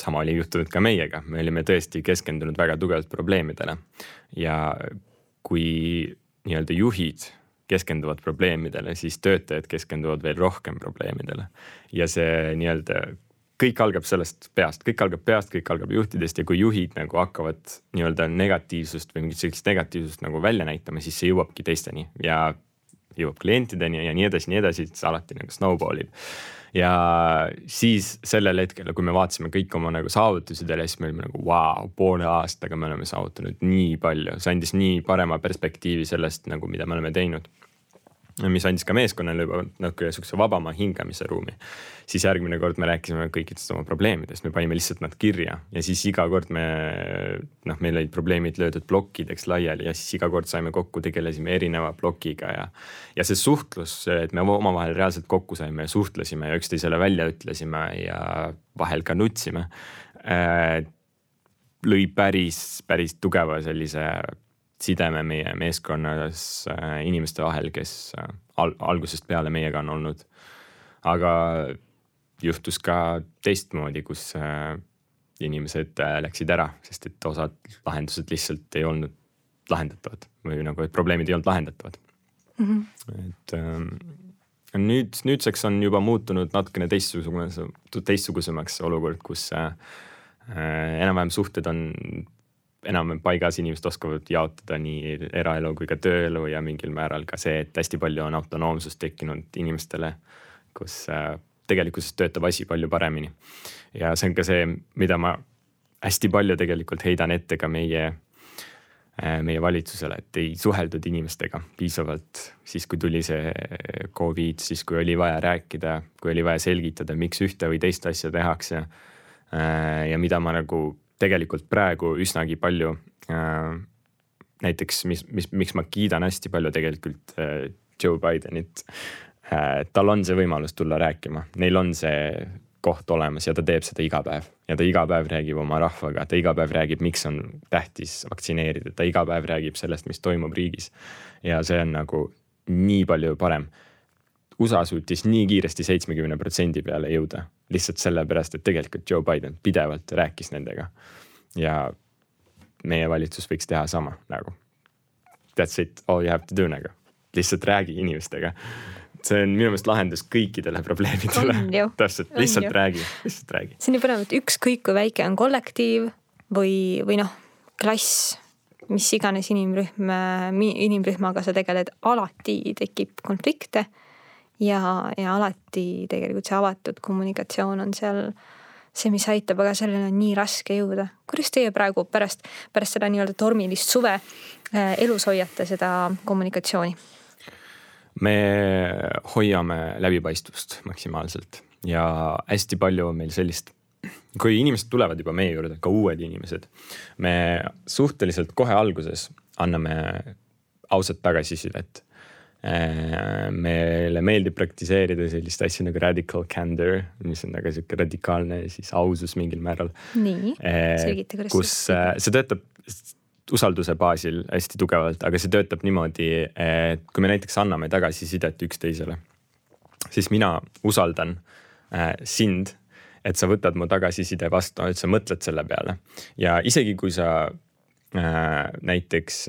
sama oli juhtunud ka meiega, me olime tõesti keskendunud väga tugevalt probleemidele ja kui nii-öelda juhid keskenduvad probleemidele, siis töötajad keskenduvad veel rohkem probleemidele. ja see nii-öelda kõik algab sellest peast, kõik algab peast, kõik algab juhtidest ja kui juhid nagu hakkavad nii-öelda negatiivsust või mingit sellist negatiivsust nagu välja näitama, siis see jõuabki teisteni ja jõuab klientideni ja nii edasi, nii edasi, see alati nagu snowball ib. Ja siis sellel hetkel, kui me vaatasime kõik oma nagu saavutused üle, siis me olime nagu vau wow,, poole aastaga me oleme saavutanud nii palju, see andis nii parema perspektiivi sellest nagu, mida me oleme teinud mis andis ka meeskonnale juba natuke sihukese vabama hingamise ruumi. siis järgmine kord me rääkisime kõikidest oma probleemidest, me panime lihtsalt nad kirja ja siis iga kord me noh, meil olid probleemid löödud plokkideks laiali ja siis iga kord saime kokku, tegelesime erineva plokiga ja. ja see suhtlus, et me omavahel reaalselt kokku saime ja suhtlesime ja üksteisele välja ütlesime ja vahel ka nutsime äh,. lõi päris, päris tugeva sellise sideme meie meeskonnas äh, inimeste vahel, kes äh, al algusest peale meiega on olnud. aga juhtus ka teistmoodi, kus äh, inimesed läksid ära, sest et osad lahendused lihtsalt ei olnud lahendatavad või nagu, et probleemid ei olnud lahendatavad mm. -hmm. et ähm, nüüd, nüüdseks on juba muutunud natukene teistsugune, teistsugusemaks olukord, kus äh, enam-vähem suhted on enam paigas, inimesed oskavad jaotada nii eraelu kui ka tööelu ja mingil määral ka see, et hästi palju on autonoomsust tekkinud inimestele, kus äh, tegelikkuses töötab asi palju paremini. ja see on ka see, mida ma hästi palju tegelikult heidan ette ka meie, äh, meie valitsusele, et ei suheldud inimestega piisavalt siis, kui tuli see Covid, siis kui oli vaja rääkida, kui oli vaja selgitada, miks ühte või teist asja tehakse. Äh, ja mida ma nagu tegelikult praegu üsnagi palju äh,. näiteks, mis, mis, miks ma kiidan hästi palju tegelikult äh, Joe Bidenit äh,. tal on see võimalus tulla rääkima, neil on see koht olemas ja ta teeb seda iga päev ja ta iga päev räägib oma rahvaga, ta iga päev räägib, miks on tähtis vaktsineerida, ta iga päev räägib sellest, mis toimub riigis. ja see on nagu nii palju parem. USA suutis nii kiiresti seitsmekümne protsendi peale jõuda lihtsalt sellepärast, et tegelikult Joe Biden pidevalt rääkis nendega. ja meie valitsus võiks teha sama nagu that's it, all you have to do nagu. lihtsalt räägi inimestega. see on minu meelest lahendus kõikidele probleemidele. täpselt, lihtsalt räägi, lihtsalt räägi. see on nii põnev, et ükskõik kui väike on kollektiiv või, või noh, klass mis iganes inimrühm, inimrühmaga sa tegeled, alati tekib konflikte. Ja, ja alati tegelikult see avatud kommunikatsioon on seal see, mis aitab, aga selleni on nii raske jõuda. kuidas teie praegu pärast, pärast seda nii-öelda tormilist suve äh, elus hoiate seda kommunikatsiooni? me hoiame läbipaistvust maksimaalselt ja hästi palju on meil sellist kui inimesed tulevad juba meie juurde, ka uued inimesed, me suhteliselt kohe alguses anname ausat tagasisidet. Äh, meile meeldib praktiseerida sellist asja nagu radical candor, mis on väga sihuke radikaalne siis ausus mingil määral. nii, äh, selgita, kuidas. kus äh, see töötab usalduse baasil hästi tugevalt, aga see töötab niimoodi, et kui me näiteks anname tagasisidet üksteisele, siis mina usaldan sind et sa võtad mu tagasiside vastu, et sa mõtled selle peale ja isegi kui sa näiteks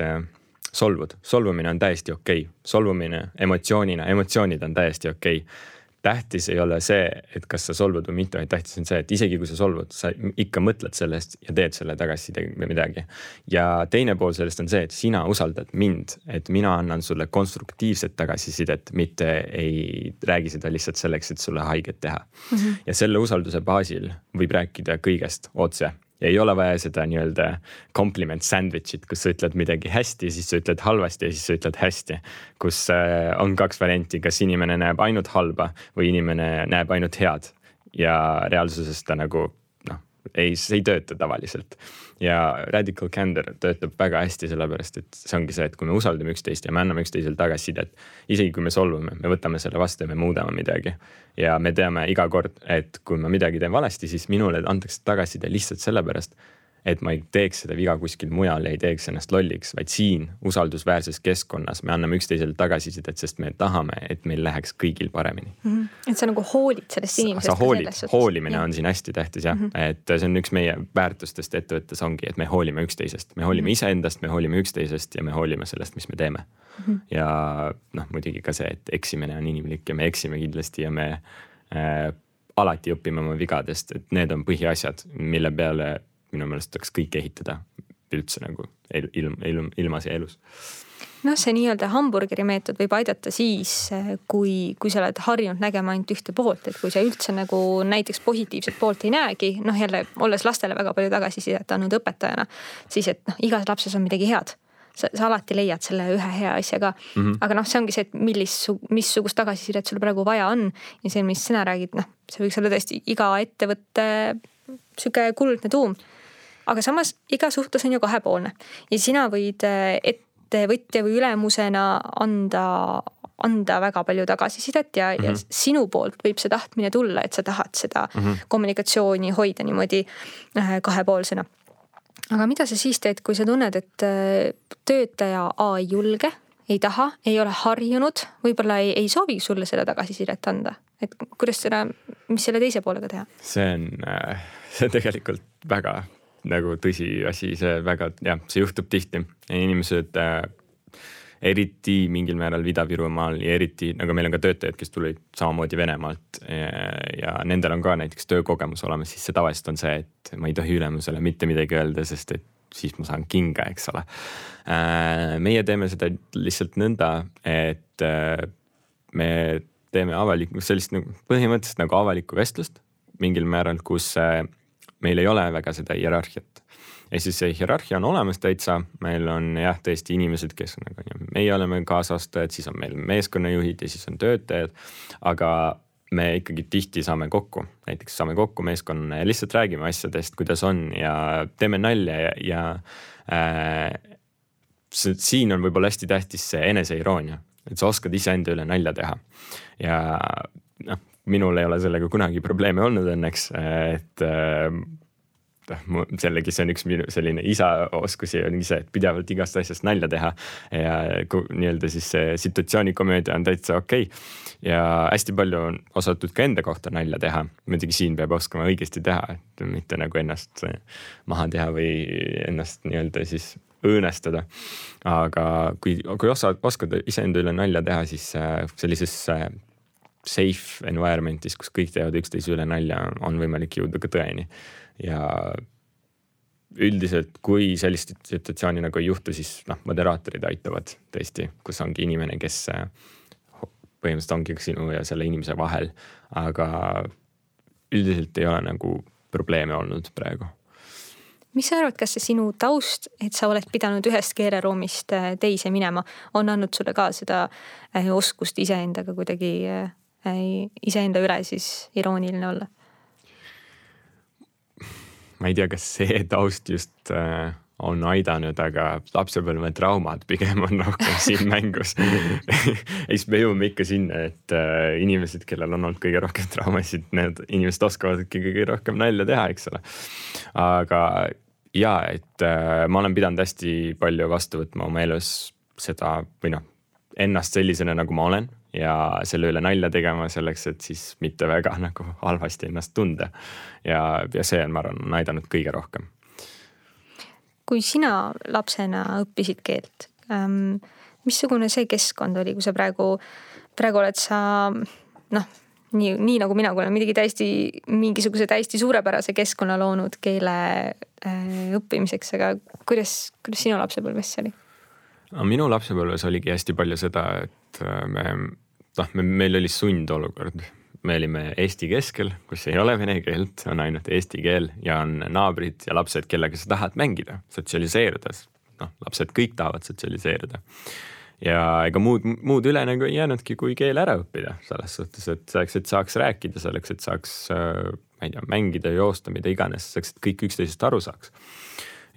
solvud, solvumine on täiesti okei okay., solvumine emotsioonina, emotsioonid on täiesti okei okay tähtis ei ole see, et kas sa solvud või mitte, vaid tähtis on see, et isegi kui sa solvud, sa ikka mõtled sellest ja teed selle tagasiside või midagi. ja teine pool sellest on see, et sina usaldad mind, et mina annan sulle konstruktiivset tagasisidet, mitte ei räägi seda lihtsalt selleks, et sulle haiget teha mm. -hmm. ja selle usalduse baasil võib rääkida kõigest otse ja ei ole vaja seda nii-öelda compliment sandwich'it, kus sa ütled midagi hästi, siis sa ütled halvasti ja siis sa ütled hästi. kus äh, on kaks varianti, kas inimene näeb ainult halba või inimene näeb ainult head ja reaalsuses ta nagu ei, see ei tööta tavaliselt. Ja radical candor töötab väga hästi, sellepärast et see ongi see, et kui me usaldame üksteist ja me anname üksteisele tagasisidet. isegi kui me solvume, me võtame selle vastu ja me muudame midagi. ja me teame iga kord, et kui ma midagi teen valesti, siis minule antakse tagasiside lihtsalt sellepärast et ma ei teeks seda viga kuskil mujal, ei teeks ennast lolliks, vaid siin usaldusväärses keskkonnas me anname üksteisele tagasisidet, sest me tahame, et meil läheks kõigil paremini mm. -hmm. et sa nagu hoolid sellest inimesest. sa hoolid, hoolimine ja. on siin hästi tähtis jah mm, -hmm. et see on üks meie väärtustest ettevõttes ongi, et me hoolime üksteisest, me hoolime mm -hmm. iseendast, me hoolime üksteisest ja me hoolime sellest, mis me teeme mm. -hmm. ja noh, muidugi ka see, et eksimine on inimlik ja me eksime kindlasti ja me äh, alati õpime oma vigadest, et need on põhiasjad, mille peale minu meelest tuleks kõike ehitada üldse nagu ilm, ilm, ilmas ja elus noh, see nii-öelda hamburgeri meetod võib aidata siis, kui, kui sa oled harjunud nägema ainult ühte poolt, et kui sa üldse nagu näiteks positiivset poolt ei näegi, noh jälle olles lastele väga palju tagasisidet andnud õpetajana, siis et noh, igas lapses on midagi head. sa, sa alati leiad selle ühe hea asja ka mm. -hmm. aga noh, see ongi see, et millist, missugust tagasisidet sul praegu vaja on ja see, mis sina räägid, noh, see võiks olla tõesti iga ettevõtte sihuke kuldne tuum aga samas iga suhtlus on ju kahepoolne ja sina võid äh, ettevõtja või ülemusena anda, anda väga palju tagasisidet ja mm, -hmm. ja mhm. sinu poolt võib see tahtmine tulla, et sa tahad seda mm -hmm. kommunikatsiooni hoida niimoodi äh, kahepoolsena. aga mida sa siis teed, kui sa tunned, et äh, töötaja A ei julge, ei taha, ei ole harjunud, võib-olla ei, ei soovi sulle seda tagasisidet anda, et kuidas seda, mis selle teise poolega teha? see on, see on tegelikult väga nagu tõsiasi, see väga jah, see juhtub tihti, inimesed äh, eriti mingil määral Ida-Virumaal ja eriti nagu meil on ka töötajaid, kes tulid samamoodi Venemaalt ja, ja nendel on ka näiteks töökogemus olemas, siis see tavaliselt on see, et ma ei tohi ülemusele mitte midagi öelda, sest et siis ma saan kinga, eks ole äh,. meie teeme seda lihtsalt nõnda, et äh, me teeme avalikku, sellist nagu põhimõtteliselt nagu avalikku vestlust mingil määral, kus äh, meil ei ole väga seda hierarhiat. ja siis see hierarhia on olemas täitsa, meil on jah, tõesti inimesed, kes on nagu, meie oleme kaasastajad, siis on meil meeskonnajuhid ja siis on töötajad. aga me ikkagi tihti saame kokku, näiteks saame kokku meeskonnana ja lihtsalt räägime asjadest, kuidas on ja teeme nalja ja, ja äh, siin on võib-olla hästi tähtis see eneseironia, et sa oskad iseenda üle nalja teha. ja noh, minul ei ole sellega kunagi probleeme olnud õnneks, et äh, noh, jällegi see on üks minu selline isa oskusi ongi see, et pidevalt igast asjast nalja teha. ja nii-öelda siis see situatsioonikomöödia on täitsa okei okay. ja hästi palju on osatud ka enda kohta nalja teha. muidugi siin peab oskama õigesti teha, et mitte nagu ennast maha teha või ennast nii-öelda siis õõnestada. aga kui, kui osad, oskad iseenda üle nalja teha, siis äh, sellises äh, safe environment'is, kus kõik teevad üksteise üle nalja, on võimalik jõuda ka tõeni. ja üldiselt, kui sellist situatsiooni nagu ei juhtu, siis noh, moderaatorid aitavad tõesti, kus ongi inimene, kes äh, põhimõtteliselt ongi sinu ja selle inimese vahel, aga üldiselt ei ole nagu probleeme olnud praegu. mis sa arvad, kas see sinu taust, et sa oled pidanud ühest keeleruumist äh, teise minema, on andnud sulle ka seda äh, oskust iseendaga kuidagi, iseenda üle siis irooniline olla? ma ei tea, kas see taust just äh, on aidanud, aga lapsepõlvetraumad pigem on rohkem siin mängus siis me jõuame ikka sinna, et äh, inimesed, kellel on olnud kõige rohkem traumasid, need inimesed oskavadki kõige rohkem nalja teha, eks ole. aga ja, et äh, ma olen pidanud hästi palju vastu võtma oma elus seda või noh, ennast sellisena, nagu ma olen ja selle üle nalja tegema selleks, et siis mitte väga nagu halvasti ennast tunda. ja, ja see on, ma arvan, on aidanud kõige rohkem. kui sina lapsena õppisid keelt ähm,, missugune see keskkond oli, kui sa praegu, praegu oled sa noh, nii, nii nagu mina, kui olen midagi täiesti, mingisuguse täiesti suurepärase keskkonna loonud keele äh, õppimiseks, aga kuidas, kuidas sinu lapsepõlves see oli? minu lapsepõlves oligi hästi palju seda, et äh, me noh, me, meil oli sundolukord. me olime Eesti keskel, kus ei ole vene keelt, on ainult eesti keel ja on naabrid ja lapsed, kellega sa tahad mängida, sotsialiseeruda. noh, lapsed kõik tahavad sotsialiseeruda. ja ega muud, muud üle nagu ei jäänudki, kui keel ära õppida selles suhtes, et selleks, et saaks rääkida, selleks, et saaks äh, ma ei tea, mängida, joosta, mida iganes, selleks, et kõik üksteisest aru saaks.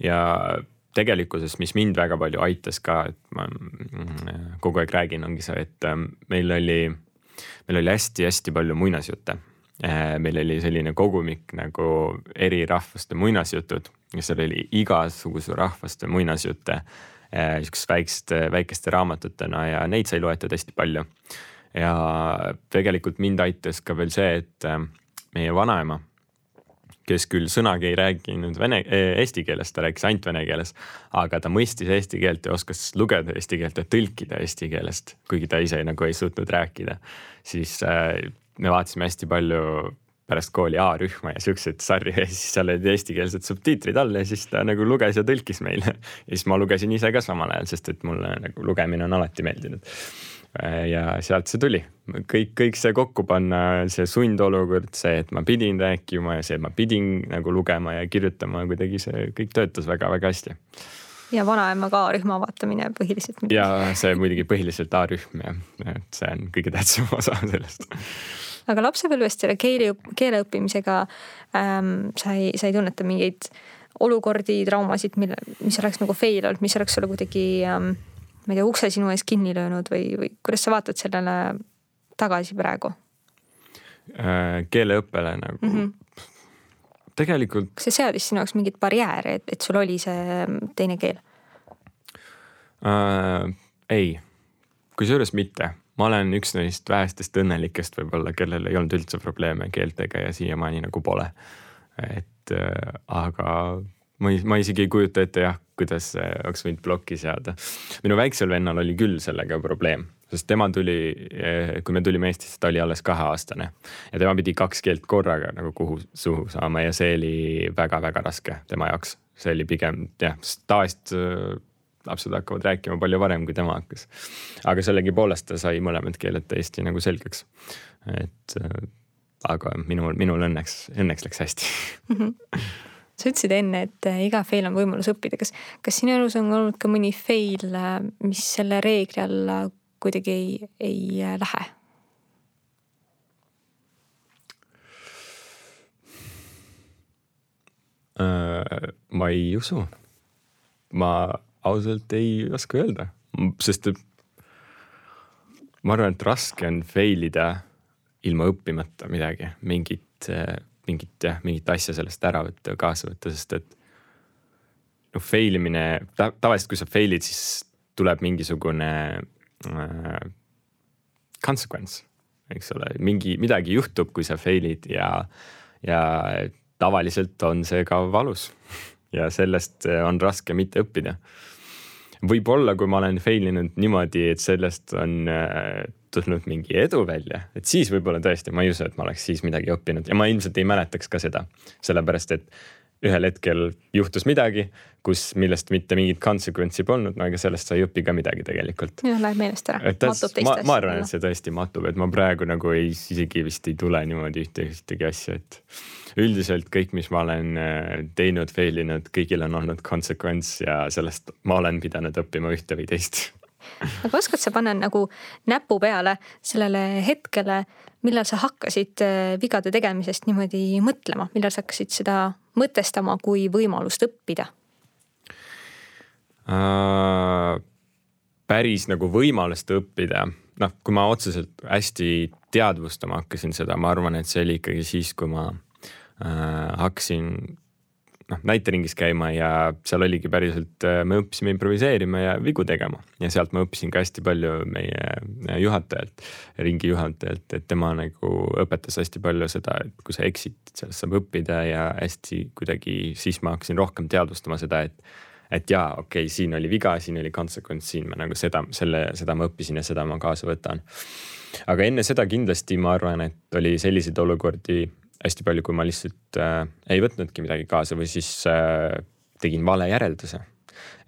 ja tegelikkuses, mis mind väga palju aitas ka, et ma mm, kogu aeg räägin, ongi see, et ähm, meil oli, meil oli hästi-hästi palju muinasjutte. Äh, meil oli selline kogumik nagu eri rahvaste muinasjutud ja seal oli igasuguse rahvaste muinasjutte äh, sihukeste väikeste, väikeste raamatutena ja neid sai loetud hästi palju. ja tegelikult mind aitas ka veel see, et äh, meie vanaema kes küll sõnagi ei rääkinud vene, eh, eesti keeles, ta rääkis ainult vene keeles. aga ta mõistis eesti keelt ja oskas lugeda eesti keelt ja tõlkida eesti keelest, kuigi ta ise nagu ei suutnud rääkida. siis äh, me vaatasime hästi palju pärast kooli A-rühma ja siukseid sarju ja siis seal olid eestikeelsed subtiitrid all ja siis ta nagu luges ja tõlkis meile. ja siis ma lugesin ise ka samal ajal, sest et mulle nagu lugemine on alati meeldinud ja sealt see tuli, kõik, kõik see kokku panna, see sundolukord, see, et ma pidin rääkima ja see, et ma pidin nagu lugema ja kirjutama, kuidagi see kõik töötas väga-väga hästi. ja vanaema ka rühma vaatamine põhiliselt. ja see muidugi põhiliselt A-rühm jah, et see on kõige tähtsam osa sellest aga lapsepõlvest selle keele, keele õppimisega ähm, sa ei, sa ei tunneta mingeid olukordi, traumasid, mille, mis oleks nagu fail olnud, mis oleks sulle kuidagi ähm, ma ei tea, ukse sinu ees kinni löönud või, või kuidas sa vaatad sellele tagasi praegu? Äh, keeleõppele nagu mm -hmm. tegelikult. kas see seadis sinu jaoks mingeid barjääre, et, et sul oli see teine keel äh,? ei, kusjuures mitte, ma olen üks neist vähestest õnnelikest võib-olla, kellel ei olnud üldse probleeme keeltega ja siiamaani nagu pole. et äh, aga ma ei, ma isegi ei kujuta ette jah, kuidas oleks võinud plokki seada. minu väiksel vennal oli küll sellega probleem, sest tema tuli, kui me tulime Eestisse, ta oli alles kaheaastane ja tema pidi kaks keelt korraga nagu kuhu suhu saama ja see oli väga-väga raske tema jaoks. see oli pigem jah, tavaliselt äh, lapsed hakkavad rääkima palju varem, kui tema hakkas. aga sellegipoolest ta sai mõlemad keeled täiesti nagu selgeks. et äh, aga minul, minul õnneks, õnneks läks hästi mm. -hmm sa ütlesid enne, et äh, iga fail on võimalus õppida, kas, kas sinu elus on olnud ka mõni fail, äh, mis selle reegli alla kuidagi ei, ei äh, lähe? ma ei usu. ma ausalt ei oska öelda, sest ma arvan, et raske on fail ida ilma õppimata midagi, mingit mingit jah, mingit asja sellest ära võtta, kaasa võtta, sest et noh, fail imine ta,, tavaliselt kui sa fail'id, siis tuleb mingisugune äh, consequence, eks ole, mingi, midagi juhtub, kui sa fail'id ja, ja tavaliselt on see ka valus ja sellest on raske mitte õppida. võib-olla, kui ma olen fail inud niimoodi, et sellest on tulnud mingi edu välja, et siis võib-olla tõesti, ma ei usu, et ma oleks siis midagi õppinud ja ma ilmselt ei mäletaks ka seda, sellepärast et ühel hetkel juhtus midagi, kus, millest mitte mingit consequence'i polnud, no ega sellest sa ei õpi ka midagi tegelikult. jah, läheb meelest ära. ma, ma arvan, et see tõesti matub, et ma praegu nagu ei, isegi vist ei tule niimoodi ühte, ühtegi asja, et üldiselt kõik, mis ma olen äh, teinud, fail inud, kõigil on olnud consequence ja sellest ma olen pidanud õppima ühte või teist aga oskad sa panna nagu näpu peale sellele hetkele, millal sa hakkasid äh, vigade tegemisest niimoodi mõtlema, millal sa hakkasid seda mõtestama kui võimalust õppida äh,? päris nagu võimalust õppida, noh, kui ma otseselt hästi teadvustama hakkasin seda, ma arvan, et see oli ikkagi siis, kui ma äh, hakkasin noh näiteringis käima ja seal oligi päriselt, äh, me õppisime improviseerima ja vigu tegema ja sealt ma õppisin ka hästi palju meie äh, juhatajalt, ringi juhatajalt, et tema nagu õpetas hästi palju seda, et kui sa eksid, sellest saab õppida ja hästi kuidagi siis ma hakkasin rohkem teadvustama seda, et et jaa, okei okay,, siin oli viga, siin oli consequence, siin ma nagu seda, selle, seda ma õppisin ja seda ma kaasa võtan. aga enne seda kindlasti ma arvan, et oli selliseid olukordi hästi palju, kui ma lihtsalt äh, ei võtnudki midagi kaasa või siis äh, tegin vale järelduse.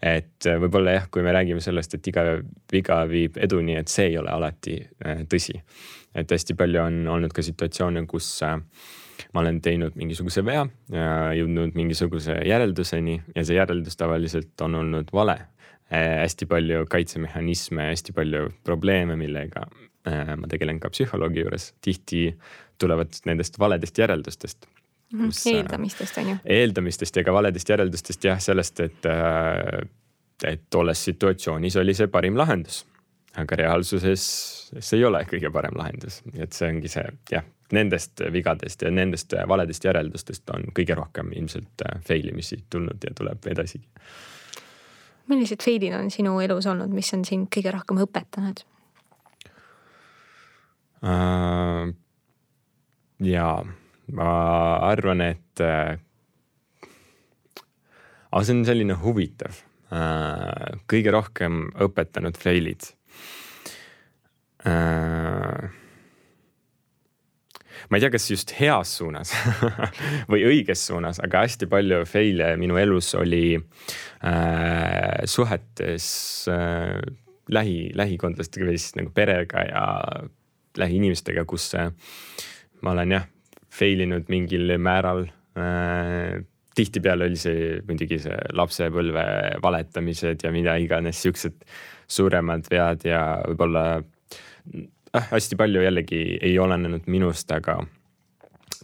et äh, võib-olla jah, kui me räägime sellest, et iga viga viib eduni, et see ei ole alati äh, tõsi. et hästi palju on olnud ka situatsioone, kus äh, ma olen teinud mingisuguse vea ja jõudnud mingisuguse järelduseni ja see järeldus tavaliselt on olnud vale äh,. hästi palju kaitsemehhanisme, hästi palju probleeme, millega äh, ma tegelen ka psühholoogi juures, tihti tulevad nendest valedest järeldustest mm. -hmm. eeldamistest on ju. eeldamistest ja ka valedest järeldustest jah, sellest, et, äh, et tolles situatsioonis oli see parim lahendus. aga reaalsuses see ei ole kõige parem lahendus, nii et see ongi see jah, nendest vigadest ja nendest valedest järeldustest on kõige rohkem ilmselt äh, fail imisi tulnud ja tuleb edasigi. millised fail'id on sinu elus olnud, mis on sind kõige rohkem õpetanud uh,? Ja ma arvan, et äh, aga see on selline huvitav äh,, kõige rohkem õpetanud fail'id äh,. ma ei tea, kas just heas suunas või õiges suunas, aga hästi palju fail'e minu elus oli äh, suhetes äh, lähi, lähikondlastega või siis nagu perega ja lähiinimestega, kus äh, ma olen jah, fail inud mingil määral äh, tihtipeale oli see muidugi see lapsepõlve valetamised ja mida iganes, siuksed suuremad vead ja võib-olla äh, hästi palju jällegi ei olenenud minust, aga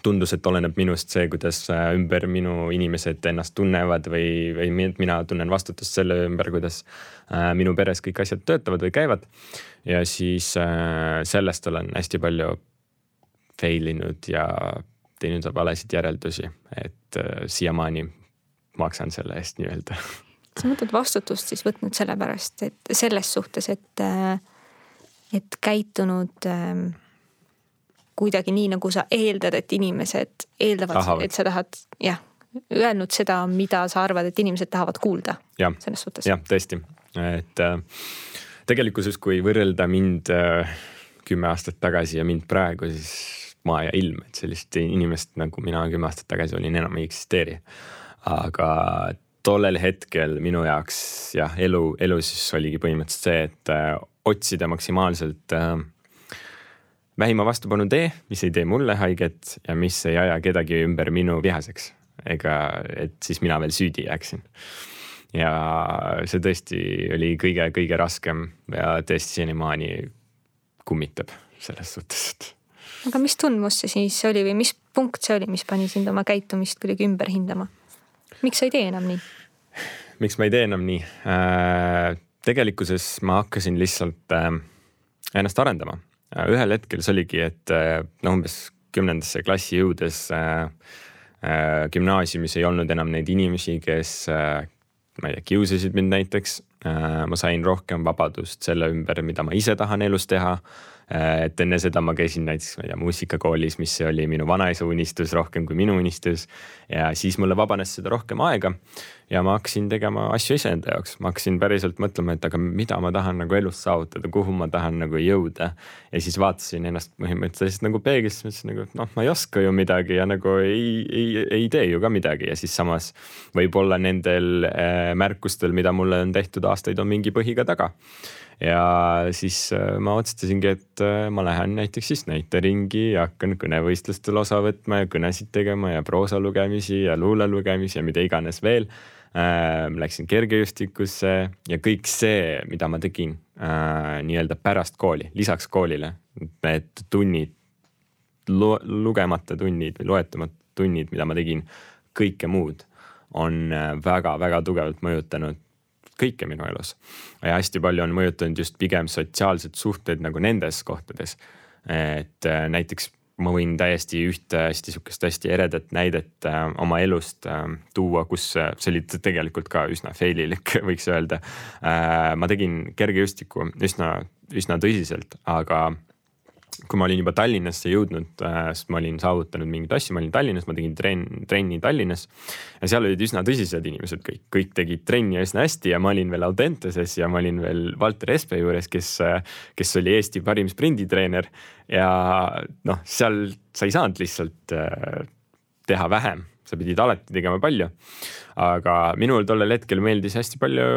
tundus, et oleneb minust see, kuidas äh, ümber minu inimesed ennast tunnevad või, või mina tunnen vastutust selle ümber, kuidas äh, minu peres kõik asjad töötavad või käivad. ja siis äh, sellest olen hästi palju fail inud ja teinud valesid järeldusi, et äh, siiamaani maksan selle eest nii-öelda. sa mõtled vastutust siis võtnud sellepärast, et selles suhtes, et, äh, et käitunud äh, kuidagi nii, nagu sa eeldad, et inimesed eeldavad, et sa tahad, jah, öelnud seda, mida sa arvad, et inimesed tahavad kuulda. selles suhtes. jah, tõesti, et äh, tegelikkuses, kui võrrelda mind äh, kümme aastat tagasi ja mind praegu, siis maa ja ilm, et sellist inimest nagu mina kümme aastat tagasi olin, enam ei eksisteeri. aga tollel hetkel minu jaoks jah, elu, elu siis oligi põhimõtteliselt see, et äh, otsida maksimaalselt äh, vähima vastupanu tee, mis ei tee mulle haiget ja mis ei aja kedagi ümber minu vihaseks. ega, et siis mina veel süüdi jääksin. ja see tõesti oli kõige-kõige raskem ja tõesti senimaani kummitab selles suhtes, et aga mis tundmus see siis oli või mis punkt see oli, mis pani sind oma käitumist kuidagi ümber hindama? miks sa ei tee enam nii? miks ma ei tee enam nii äh,? tegelikkuses ma hakkasin lihtsalt äh, ennast arendama äh,. ühel hetkel see oligi, et äh, noh, umbes kümnendasse klassi jõudes äh, äh, gümnaasiumis ei olnud enam neid inimesi, kes äh, ma ei tea, kiusasid mind näiteks äh,. ma sain rohkem vabadust selle ümber, mida ma ise tahan elus teha et enne seda ma käisin näiteks, ma ei tea, muusikakoolis, mis oli minu vanaisa unistus rohkem kui minu unistus. ja siis mulle vabanes seda rohkem aega ja ma hakkasin tegema asju iseenda jaoks, ma hakkasin päriselt mõtlema, et aga mida ma tahan nagu elus saavutada, kuhu ma tahan nagu jõuda. ja siis vaatasin ennast põhimõtteliselt nagu peeglisse, mõtlesin nagu noh, ma ei oska ju midagi ja nagu ei, ei, ei tee ju ka midagi ja siis samas võib-olla nendel äh, märkustel, mida mulle on tehtud aastaid, on mingi põhi ka taga ja siis äh, ma otsustasingi, et äh, ma lähen näiteks siis näiteringi ja hakkan kõnevõistlustel osa võtma ja kõnesid tegema ja proosa lugemisi ja luule lugemisi ja mida iganes veel äh,. Läksin kergejõustikusse ja kõik see, mida ma tegin nii-öelda pärast kooli, lisaks koolile, need tunnid lu, lugemata tunnid või loetamata tunnid, mida ma tegin, kõike muud on väga-väga tugevalt mõjutanud kõike minu elus. ja hästi palju on mõjutanud just pigem sotsiaalsed suhted nagu nendes kohtades. et äh, näiteks ma võin täiesti ühte hästi sihukest hästi eredat näidet äh, oma elust äh, tuua, kus äh, see oli tegelikult ka üsna fail ilik, võiks öelda äh,. ma tegin kergejõustikku üsna, üsna tõsiselt, aga kui ma olin juba Tallinnasse jõudnud äh,, sest ma olin saavutanud mingeid asju, ma olin Tallinnas, ma tegin trenn, trenni Tallinnas. ja seal olid üsna tõsised inimesed kõik, kõik tegid trenni üsna hästi ja ma olin veel Audenteses ja ma olin veel Valter Espe juures, kes, kes oli Eesti parim sprinditreener. ja noh, seal sa ei saanud lihtsalt äh, teha vähem, sa pidid alati tegema palju. aga minul tollel hetkel meeldis hästi palju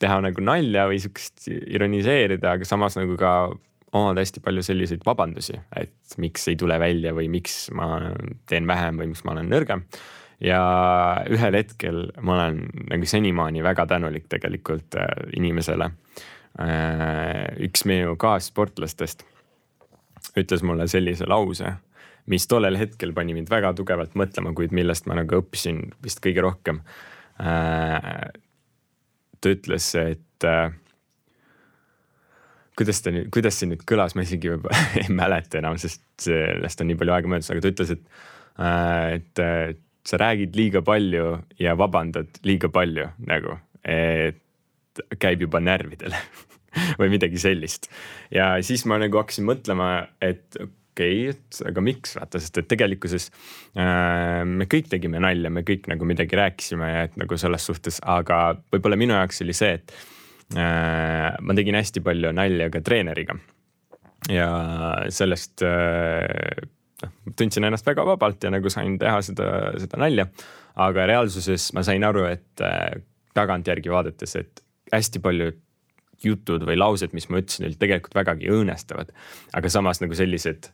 teha nagu nalja või sihukest ironiseerida, aga samas nagu ka omada hästi palju selliseid vabandusi, et miks ei tule välja või miks ma teen vähem või miks ma olen nõrgem. ja ühel hetkel ma olen nagu senimaani väga tänulik tegelikult äh, inimesele. Äh, üks minu kaassportlastest ütles mulle sellise lause, mis tollel hetkel pani mind väga tugevalt mõtlema, kuid millest ma nagu õppisin vist kõige rohkem. Äh, ta ütles, et kuidas ta nüüd, kuidas see nüüd kõlas, ma isegi võib-olla ei mäleta enam, sest sellest on nii palju aega möödas, aga ta ütles, et, äh, et äh, sa räägid liiga palju ja vabandad liiga palju nagu, et käib juba närvidele või midagi sellist. ja siis ma nagu hakkasin mõtlema, et okei okay,, et aga miks vaata, sest et tegelikkuses äh, me kõik tegime nalja, me kõik nagu midagi rääkisime ja et nagu selles suhtes, aga võib-olla minu jaoks oli see, et ma tegin hästi palju nalja ka treeneriga. ja sellest äh, noh, tundsin ennast väga vabalt ja nagu sain teha seda, seda nalja. aga reaalsuses ma sain aru, et äh, tagantjärgi vaadates, et hästi paljud jutud või laused, mis ma ütlesin, olid tegelikult vägagi õõnestavad. aga samas nagu sellised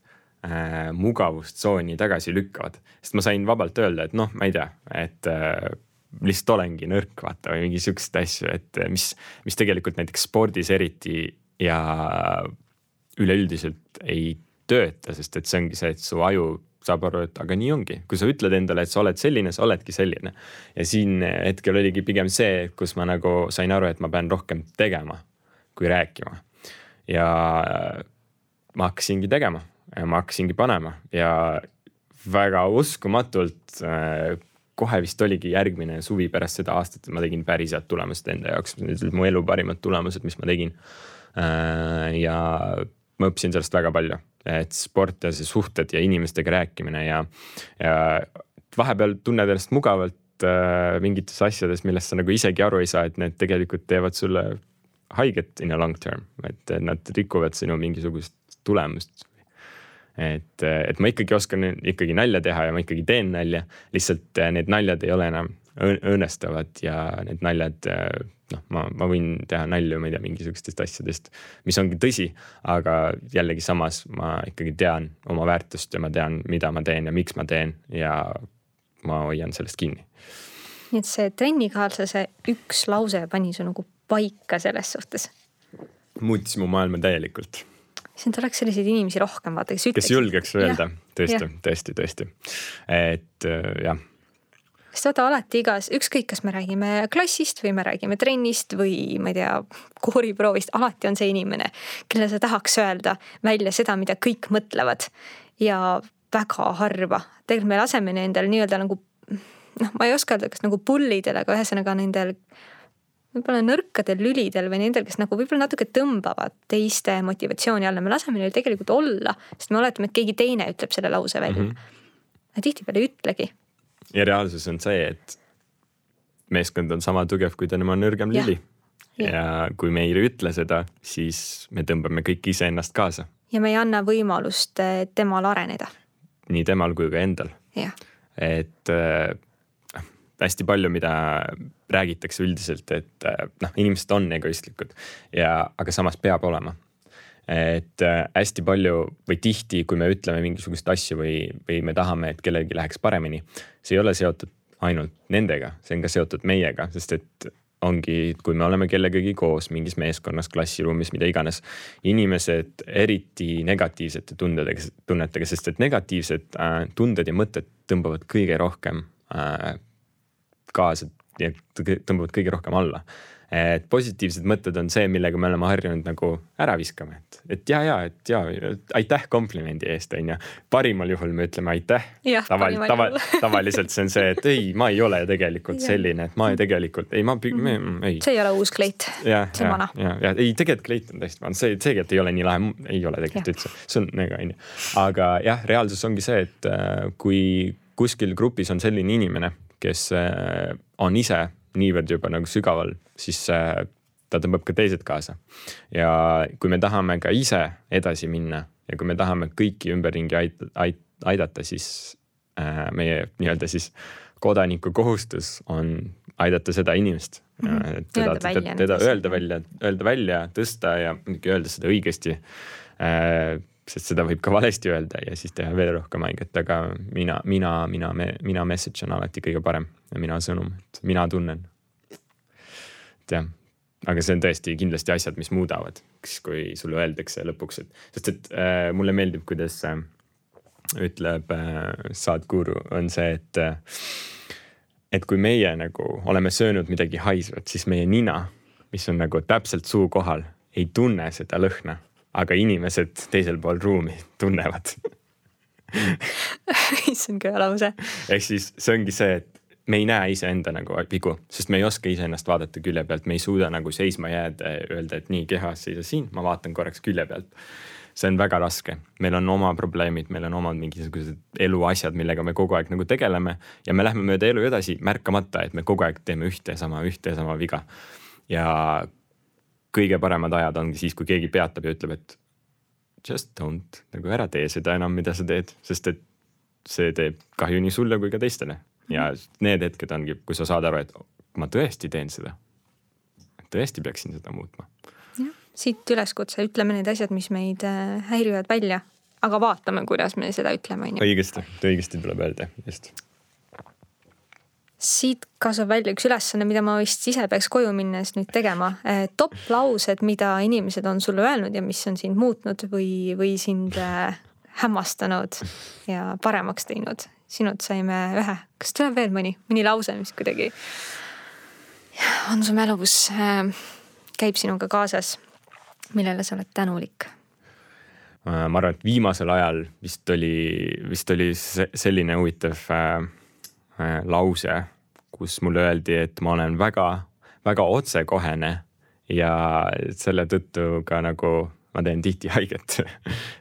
äh, mugavustsooni tagasi lükkavad, sest ma sain vabalt öelda, et noh, ma ei tea, et äh, lihtsalt olengi nõrk, vaata või mingi siukseid asju, et mis, mis tegelikult näiteks spordis eriti ja üleüldiselt ei tööta, sest et see ongi see, et su aju saab aru, et aga nii ongi, kui sa ütled endale, et sa oled selline, sa oledki selline. ja siin hetkel oligi pigem see, kus ma nagu sain aru, et ma pean rohkem tegema kui rääkima. ja ma hakkasingi tegema ja ma hakkasingi panema ja väga uskumatult äh, kohe vist oligi järgmine suvi pärast seda aastat, ma tegin päris head tulemused enda jaoks, need olid mu elu parimad tulemused, mis ma tegin. Äh, ja ma õppisin sellest väga palju, et sport ja see suhted ja inimestega rääkimine ja, ja vahepeal tunned ennast mugavalt äh, mingites asjades, millest sa nagu isegi aru ei saa, et need tegelikult teevad sulle haiget in a long term, et nad rikuvad sinu mingisugust tulemust et, et ma ikkagi oskan ikkagi nalja teha ja ma ikkagi teen nalja, lihtsalt äh, need naljad ei ole enam õõnestavad ja need naljad, äh, noh, ma, ma võin teha nalju, ma ei tea, mingisugustest asjadest, mis ongi tõsi, aga jällegi samas ma ikkagi tean oma väärtust ja ma tean, mida ma teen ja miks ma teen ja ma hoian sellest kinni. nii et see trennikaaslase üks lause pani su nagu paika selles suhtes? muutis mu maailma täielikult siin tuleks selliseid inimesi rohkem vaata, kes ütleks. kes julgeks öelda, tõesti, tõesti, tõesti, et äh, jah. Sest vaata alati igas, ükskõik, kas me räägime klassist või me räägime trennist või ma ei tea, kooriproovist, alati on see inimene, kellele sa tahaks öelda välja seda, mida kõik mõtlevad. ja väga harva, tegelikult me laseme nendel nii-öelda nagu noh, ma ei oska öelda, kas nagu pull idel, aga ühesõnaga nendel võib-olla nõrkadel lülidel või nendel, kes nagu võib-olla natuke tõmbavad teiste motivatsiooni alla, me laseme neil tegelikult olla, sest me oletame, et keegi teine ütleb selle lause välja mm. -hmm. aga tihtipeale ei ütlegi. ja reaalsus on see, et meeskond on sama tugev kui tema nõrgem lüli. Ja. kui me ei ütle seda, siis me tõmbame kõik iseennast kaasa. ja me ei anna võimalust eh, temal areneda. nii temal kui ka endal. et äh, hästi palju, mida räägitakse üldiselt, et äh, noh, inimesed on egoistlikud ja, aga samas peab olema. et äh, hästi palju või tihti, kui me ütleme mingisuguseid asju või, või me tahame, et kellelgi läheks paremini, see ei ole seotud ainult nendega, see on ka seotud meiega, sest et ongi, kui me oleme kellegagi koos mingis meeskonnas, klassiruumis, mida iganes. inimesed eriti negatiivsete tundedega, tunnetega, sest et negatiivsed äh, tunded ja mõtted tõmbavad kõige rohkem äh, kaasa tõmbavad kõige rohkem alla. et positiivsed mõtted on see, millega me oleme harjunud nagu ära viskama, et, et ja, ja, et ja aitäh komplimendi eest, on ju. parimal juhul me ütleme aitäh. Taval, tava, tavaliselt see on see, et ei, ma ei ole tegelikult selline, et ma ei, tegelikult ei, ma mm, ei. see ei ole uus kleit. ja, ja, ja, ja ei, tegelikult kleit on täiesti vana, see tegelikult ei ole nii lahe, ei ole tegelikult ja. üldse, see on nagu on ju. aga jah, reaalsus ongi see, et äh, kui kuskil grupis on selline inimene, kes äh, on ise niivõrd juba nagu sügaval, siis äh, ta tõmbab ka teised kaasa. ja kui me tahame ka ise edasi minna ja kui me tahame kõiki ümberringi ait-, ait-, aidata, siis äh, meie nii-öelda siis kodaniku kohustus on aidata seda inimest mm. teda, teda, teda öelda välja, öelda välja, tõsta ja öelda seda õigesti äh, sest seda võib ka valesti öelda ja siis teha veel rohkem haiget, aga mina, mina, mina, mina message on alati kõige parem ja mina sõnum, et mina tunnen. et jah, aga see on tõesti kindlasti asjad, mis muudavad, kui sulle öeldakse lõpuks, et sest et äh, mulle meeldib, kuidas äh, ütleb äh, Sadhguru, on see, et äh, et kui meie nagu oleme söönud midagi haisvat, siis meie nina, mis on nagu täpselt suu kohal, ei tunne seda lõhna aga inimesed teisel pool ruumi tunnevad issand, kõva lause. ehk siis see ongi see, et me ei näe iseenda nagu vigu, sest me ei oska iseennast vaadata külje pealt, me ei suuda nagu seisma jääda ja öelda, et nii kehas seisa siin, ma vaatan korraks külje pealt. see on väga raske, meil on oma probleemid, meil on omad mingisugused eluasjad, millega me kogu aeg nagu tegeleme ja me lähme mööda elu edasi märkamata, et me kogu aeg teeme ühte ja sama, ühte ja sama viga. ja kõige paremad ajad ongi siis, kui keegi peatab ja ütleb, et just don't, nagu ära tee seda enam, mida sa teed, sest et see teeb kahju nii sulle kui ka teistele. ja need hetked ongi, kui sa saad aru, et ma tõesti teen seda. tõesti peaksin seda muutma. jah, siit üleskutse, ütleme need asjad, mis meid äh, häirivad välja, aga vaatame, kuidas me seda ütleme, on ju. õigesti, õigesti tuleb öelda, just siit kasvab välja üks ülesanne, mida ma vist ise peaks koju minnes nüüd tegema. Eh, top laused, mida inimesed on sulle öelnud ja mis on sind muutnud või, või sind eh, hämmastanud ja paremaks teinud. sinult saime ühe, kas tuleb veel mõni, mõni lause, mis kuidagi on su mälus, eh, käib sinuga kaasas, millele sa oled tänulik? ma arvan, et viimasel ajal vist oli, vist oli selline huvitav äh, lause, kus mulle öeldi, et ma olen väga, väga otsekohene ja selle tõttu ka nagu ma teen tihti haiget.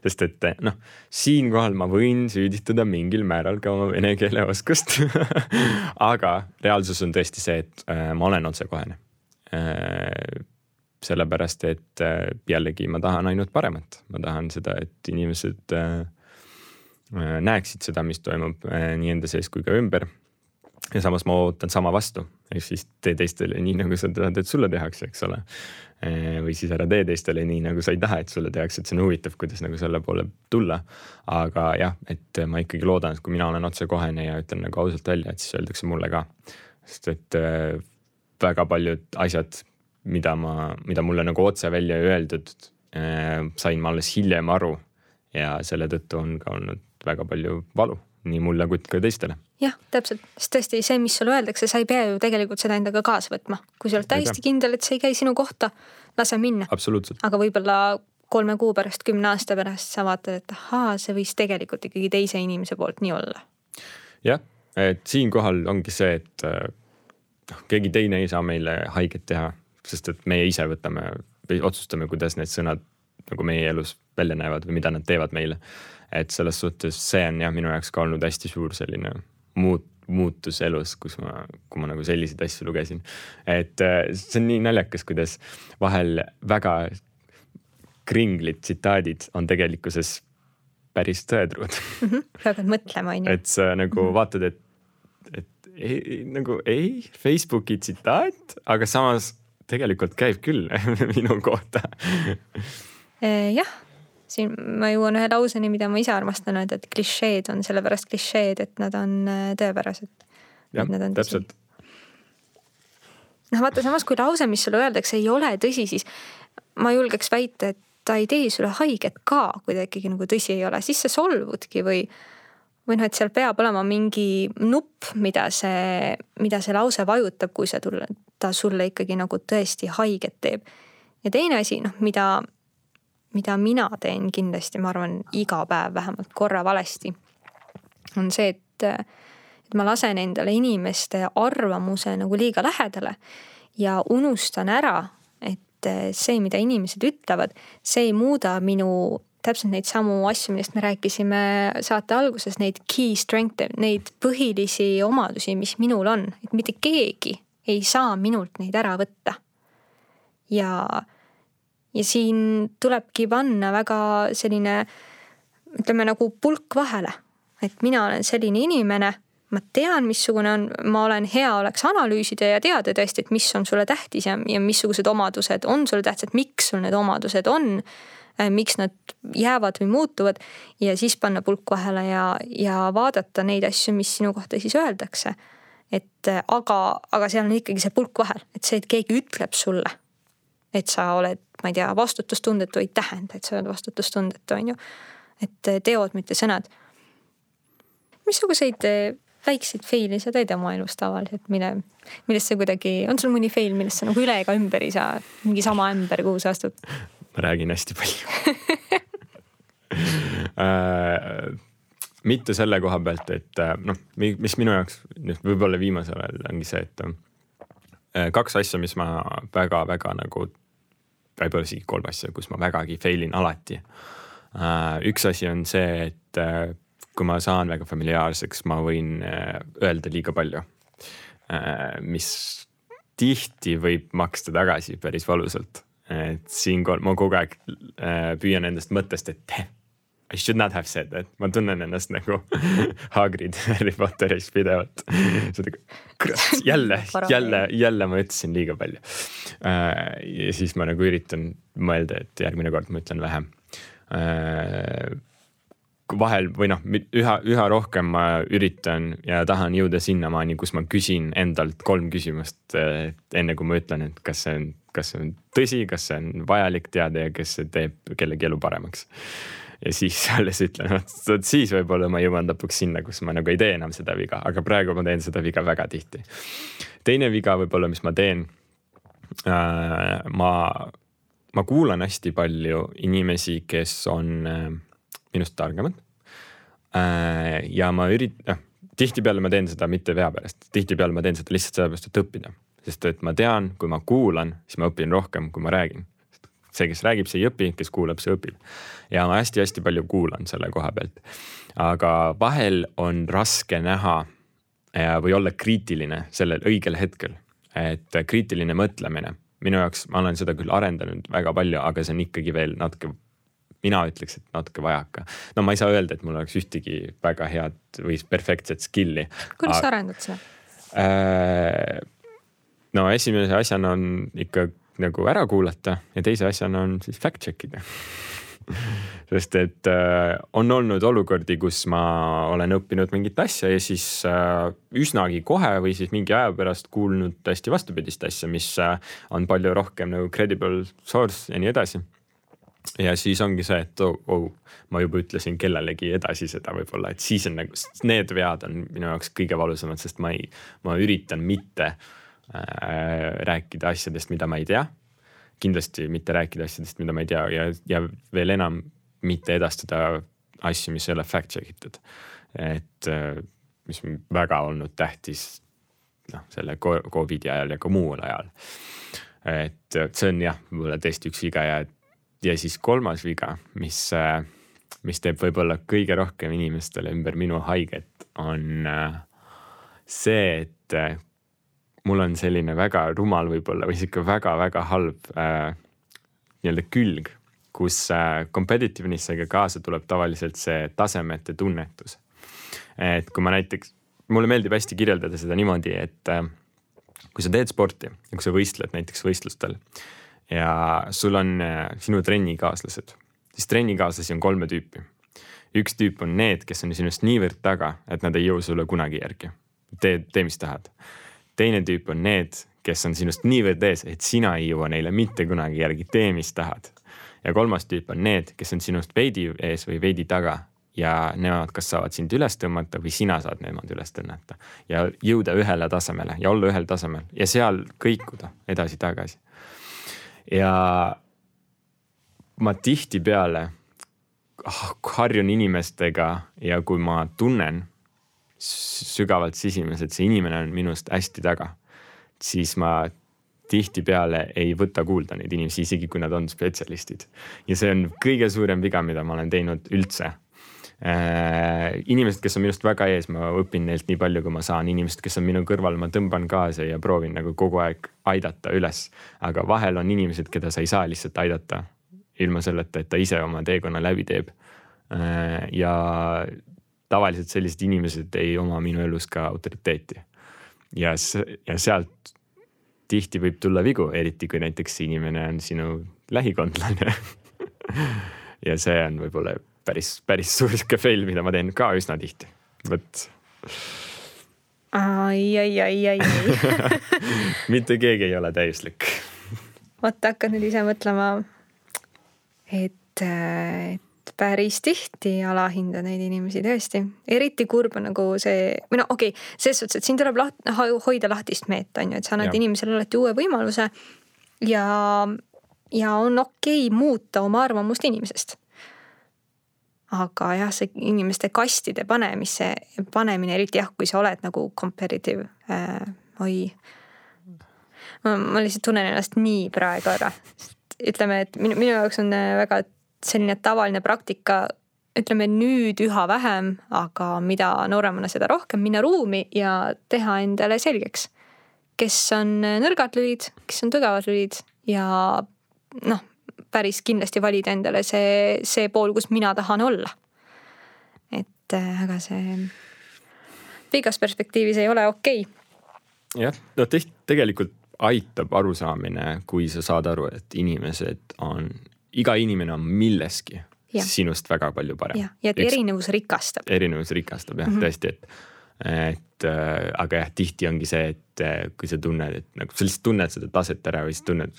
Sest et noh, siinkohal ma võin süüdistada mingil määral ka oma vene keele oskust. Aga reaalsus on tõesti see, et äh, ma olen otsekohene. Äh,. sellepärast, et äh, jällegi ma tahan ainult paremat, ma tahan seda, et inimesed äh, äh näeksid seda, mis toimub äh, nii enda sees kui ka ümber ja samas ma ootan sama vastu, ehk siis tee teistele nii, nagu sa tahad, et sulle tehakse, eks ole. või siis ära tee teistele nii, nagu sa ei taha, et sulle tehakse, et see on huvitav, kuidas nagu selle poole tulla. aga jah, et ma ikkagi loodan, et kui mina olen otsekohene ja ütlen nagu ausalt välja, et siis öeldakse mulle ka. sest et äh, väga paljud asjad, mida ma, mida mulle nagu otse välja ei öeldud, äh, sain ma alles hiljem aru. ja selle tõttu on ka olnud väga palju valu nii mulle kui ka teistele. jah, täpselt, sest tõesti see, mis sulle öeldakse, sa ei pea ju tegelikult seda endaga kaasa võtma. kui sa oled täiesti kindel, et see ei käi sinu kohta, lase minna. aga võib-olla kolme kuu pärast, kümne aasta pärast sa vaatad, et ahaa, see võis tegelikult ikkagi teise inimese poolt nii olla. jah, et siinkohal ongi see, et noh, keegi teine ei saa meile haiget teha sest et meie ise võtame või otsustame, kuidas need sõnad nagu meie elus välja näevad või mida nad teevad meile. Et selles suhtes see on jah, minu jaoks ka olnud hästi suur selline muut-, muutus elus, kus ma, kui ma nagu selliseid asju lugesin. et äh, see on nii naljakas, kuidas vahel väga kringlid tsitaadid on tegelikkuses päris tõetruud mm. -hmm. pead mõtlema, on ju. et sa nagu mm -hmm. vaatad, et, et ei, nagu ei, Facebooki tsitaat, aga samas tegelikult käib küll minu kohta Eh, jah, siin ma jõuan ühe lauseni, mida ma ise armastan öelda, et klišeed on sellepärast klišeed, et nad on eh, tõepärased. jah, täpselt. noh, vaata samas, kui lause, mis sulle öeldakse, ei ole tõsi, siis ma julgeks väita, et ta ei tee sulle haiget ka, kui ta ikkagi nagu tõsi ei ole, siis sa solvudki või või noh, et seal peab olema mingi nupp, mida see, mida see lause vajutab, kui see tulle, ta sulle ikkagi nagu tõesti haiget teeb. ja teine asi, noh, mida mida mina teen kindlasti, ma arvan, iga päev vähemalt korra valesti, on see, et, et ma lasen endale inimeste arvamuse nagu liiga lähedale ja unustan ära, et see, mida inimesed ütlevad, see ei muuda minu täpselt neid samu asju, millest me rääkisime saate alguses, neid key strength'e, neid põhilisi omadusi, mis minul on, et mitte keegi ei saa minult neid ära võtta. ja ja siin tulebki panna väga selline ütleme nagu pulk vahele, et mina olen selline inimene, ma tean, missugune on, ma olen hea oleks analüüsida ja teada tõesti, et mis on sulle tähtis ja, ja missugused omadused on sulle tähtsad, miks sul need omadused on. Äh, miks nad jäävad või muutuvad ja siis panna pulk vahele ja, ja vaadata neid asju, mis sinu kohta siis öeldakse. et aga, aga seal on ikkagi see pulk vahel, et see, et keegi ütleb sulle, et sa oled ma ei tea, vastutustundetu ei tähenda, et sa oled vastutustundetu, on ju. et eh, teod, mitte sõnad. missuguseid eh, väikseid fail'e sa teed oma elus tavaliselt, mille, millest sa kuidagi, on sul mõni fail, millest sa nagu üle ega ümber ei saa, mingi sama ämber, kuhu sa astud? ma räägin hästi palju äh, mitte selle koha pealt, et äh, noh, mis minu jaoks nüüd võib-olla viimasel ajal ongi see, et äh, kaks asja, mis ma väga-väga nagu võib-olla isegi kolm asja, kus ma vägagi fail in alati. Äh, üks asi on see, et äh, kui ma saan väga familiaarseks, ma võin äh, öelda liiga palju. mis tihti võib maksta tagasi päris valusalt. et siinkohal ma kogu aeg püüan endast mõttest, et I should not have said that, ma tunnen ennast nagu Hagrid Harry Potteris pidevalt. kurat, jälle, jälle, jälle ma ütlesin liiga palju. Äh, ja siis ma nagu üritan mõelda, et järgmine kord ma ütlen vähem. Äh, vahel või noh, üha, üha rohkem ma üritan ja tahan jõuda sinnamaani, kus ma küsin endalt kolm küsimust enne kui ma ütlen, et kas see on, kas see on tõsi, kas see on vajalik teada ja kas see teeb kellegi elu paremaks ja siis alles ütlen, vot siis võib-olla ma jõuan lõpuks sinna, kus ma nagu ei tee enam seda viga, aga praegu ma teen seda viga väga tihti. teine viga võib-olla, mis ma teen äh,. ma, ma kuulan hästi palju inimesi, kes on äh, minust targemad äh,. ja ma üritan, noh tihtipeale ma teen seda mitte vea pärast, tihtipeale ma teen seda lihtsalt sellepärast, et õppida. sest et ma tean, kui ma kuulan, siis ma õpin rohkem, kui ma räägin see, kes räägib, see ei õpi, kes kuulab, see õpib. ja ma hästi-hästi palju kuulan selle koha pealt. aga vahel on raske näha või olla kriitiline sellel õigel hetkel. et kriitiline mõtlemine, minu jaoks, ma olen seda küll arendanud väga palju, aga see on ikkagi veel natuke mina ütleks, et natuke vajaka. no ma ei saa öelda, et mul oleks ühtegi väga head või perfektset skill'i. kuidas sa arendad seda? Äh, no esimese asjana on ikka nagu ära kuulata ja teise asjana on siis fact check ida sest et äh, on olnud olukordi, kus ma olen õppinud mingit asja ja siis äh, üsnagi kohe või siis mingi aja pärast kuulnud täiesti vastupidist asja, mis äh, on palju rohkem nagu credible source ja nii edasi. ja siis ongi see, et oh, oh, ma juba ütlesin kellelegi edasi seda võib-olla, et siis on nagu, need vead on minu jaoks kõige valusamad, sest ma ei, ma üritan mitte äh, rääkida asjadest, mida ma ei tea. kindlasti mitte rääkida asjadest, mida ma ei tea ja, ja veel enam mitte edastada asju, mis ei ole fact check itud. et äh, mis on väga olnud tähtis noh, selle Covidi ajal ja ka muul ajal. et see on jah, võib-olla tõesti üks viga ja, ja siis kolmas viga, mis, mis teeb võib-olla kõige rohkem inimestele ümber minu haiget, on see, et mul on selline väga rumal võib-olla või sihuke väga-väga halb äh, nii-öelda külg, kus äh, competitiveness'iga kaasa tuleb tavaliselt see tasemete tunnetus. et kui ma näiteks, mulle meeldib hästi kirjeldada seda niimoodi, et äh, kui sa teed sporti ja kui sa võistled näiteks võistlustel ja sul on äh, sinu trennikaaslased, siis trennikaaslasi on kolme tüüpi. üks tüüp on need, kes on sinust niivõrd taga, et nad ei jõua sulle kunagi järgi. tee, tee, mis tahad. Teine tüüp on need, kes on sinust niivõrd ees, et sina ei jõua neile mitte kunagi järgi, tee, mis tahad. ja kolmas tüüp on need, kes on sinust veidi ees või veidi taga ja nemad kas saavad sind üles tõmmata või sina saad nemad üles tõmmata ja jõuda ühele tasemele ja olla ühel tasemel ja seal kõikuda edasi-tagasi. ja ma tihtipeale harjun inimestega ja kui ma tunnen sügavalt sisimas, et see inimene on minust hästi taga, siis ma tihtipeale ei võta kuulda neid inimesi, isegi kui nad on spetsialistid. ja see on kõige suurem viga, mida ma olen teinud üldse Äh, inimesed, kes on minust väga ees, ma õpin neilt nii palju, kui ma saan, inimesed, kes on minu kõrval, ma tõmban kaasa ja proovin nagu kogu aeg aidata üles. aga vahel on inimesed, keda sa ei saa lihtsalt aidata ilma selleta, et ta ise oma teekonna läbi teeb. Äh, ja tavaliselt sellised inimesed ei oma minu elus ka autoriteeti. ja, ja sealt tihti võib tulla vigu, eriti kui näiteks inimene on sinu lähikondlane ja see on võib-olla päris, päris suur sihuke fail, mida ma teen ka üsna tihti, vot. ai, ai, ai, ai, ai mitte keegi ei ole täiuslik. vot hakkad nüüd ise mõtlema, et, et päris tihti alahindad neid inimesi tõesti, eriti kurb on nagu see, või no okei okay,, selles suhtes, et siin tuleb laht, hoida lahtist meelt, on ju, et sa annad inimesele alati uue võimaluse ja, ja on okei okay muuta oma arvamust inimesest aga jah, see inimeste kastide panemise, panemine, eriti jah, kui sa oled nagu competitive äh,, oi. ma, ma lihtsalt tunnen ennast nii praegu ära. ütleme, et minu, minu jaoks on äh, väga selline tavaline praktika, ütleme nüüd üha vähem, aga mida nooremana, seda rohkem minna ruumi ja teha endale selgeks, kes on nõrgad lülid, kes on tugevad lülid ja noh päris kindlasti valida endale see, see pool, kus mina tahan olla. et äh, aga see pikas perspektiivis ei ole okei okay.. jah, no tegelikult aitab arusaamine, kui sa saad aru, et inimesed on, iga inimene on milleski ja. sinust väga palju parem. ja, et Eks, erinevus rikastab. erinevus rikastab jah mm -hmm., tõesti, et et äh, aga jah, tihti ongi see, et äh, kui sa tunned, et nagu sa lihtsalt tunned seda taset ära või siis tunned,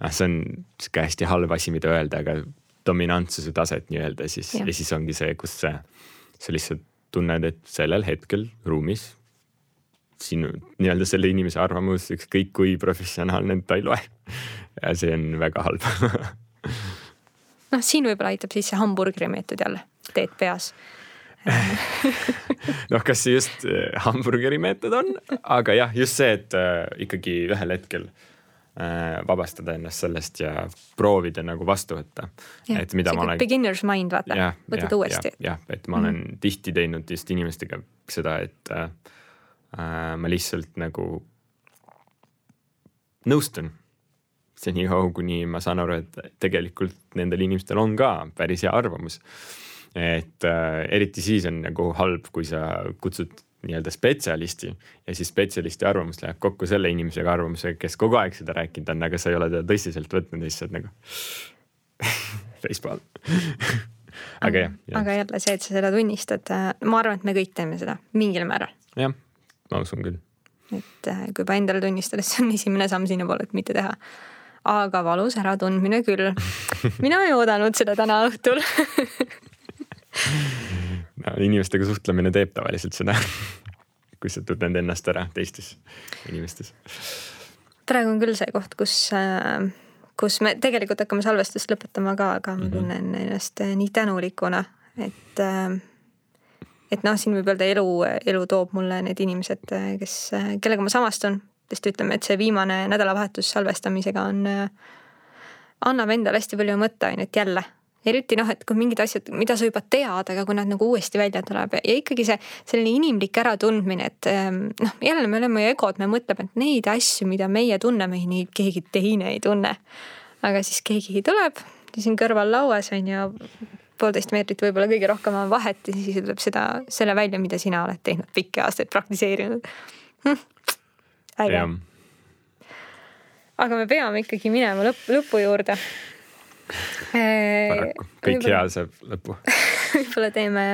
ah, see on sihuke hästi halb asi, mida öelda, aga dominantsuse taset nii-öelda siis ja. ja siis ongi see, kus sa, sa lihtsalt tunned, et sellel hetkel ruumis sinu nii-öelda selle inimese arvamus, ükskõik kui professionaalne ta ei loe. ja see on väga halb noh, siin võib-olla aitab siis see hamburgeri meetod jälle, teed peas noh, kas see just äh, hamburgeri meetod on, aga jah, just see, et äh, ikkagi ühel hetkel äh, vabastada ennast sellest ja proovida nagu vastu võtta. et mida ma olen. Beginner's mind, vaata, võtad uuesti. jah, et ma olen mm -hmm. tihti teinud just inimestega seda, et äh, ma lihtsalt nagu nõustun senikaua, kuni ma saan aru, et tegelikult nendel inimestel on ka päris hea arvamus et äh, eriti siis on nagu halb, kui sa kutsud nii-öelda spetsialisti ja siis spetsialisti arvamus läheb kokku selle inimesega arvamusega, kes kogu aeg seda rääkinud on, aga sa ei ole teda tõsiselt võtnud ja siis sa oled nagu facepalm aga jah ja.. aga jälle see, et sa seda tunnistad, äh, ma arvan, et me kõik teeme seda mingil määral. jah, ma usun küll. et äh, kui juba endale tunnistada, siis see on esimene samm sinnapoole, et mitte teha. Aga valus äratundmine küll. mina ei oodanud seda täna õhtul no, inimestega suhtlemine teeb tavaliselt seda kui sa tunned ennast ära teistes inimestes. praegu on küll see koht, kus, äh, kus me tegelikult hakkame salvestust lõpetama ka, aga ma tunnen mm -hmm. ennast äh, nii tänulikuna, et äh, et noh, siin võib öelda elu, elu toob mulle need inimesed, kes, kellega ma samastun sest ütleme, et see viimane nädalavahetus salvestamisega on, annab endale hästi palju mõtteainet jälle eriti noh, et kui mingid asjad, mida sa juba tead, aga kui nad nagu uuesti välja tuleb ja ikkagi see selline inimlik äratundmine, et ehm, noh, jälle me oleme ju egod, me mõtleme, et neid asju, mida meie tunneme, neid keegi teine ei tunne. aga siis keegi tuleb siin kõrval lauas on ju, poolteist meetrit võib-olla kõige rohkem on vahet ja siis ütleb seda, selle välja, mida sina oled teinud pikki aastaid praktiseerinud hm,. Äge. aga me peame ikkagi minema lõpp, lõpu juurde paraku, kõik hea saab lõpu võib-olla teeme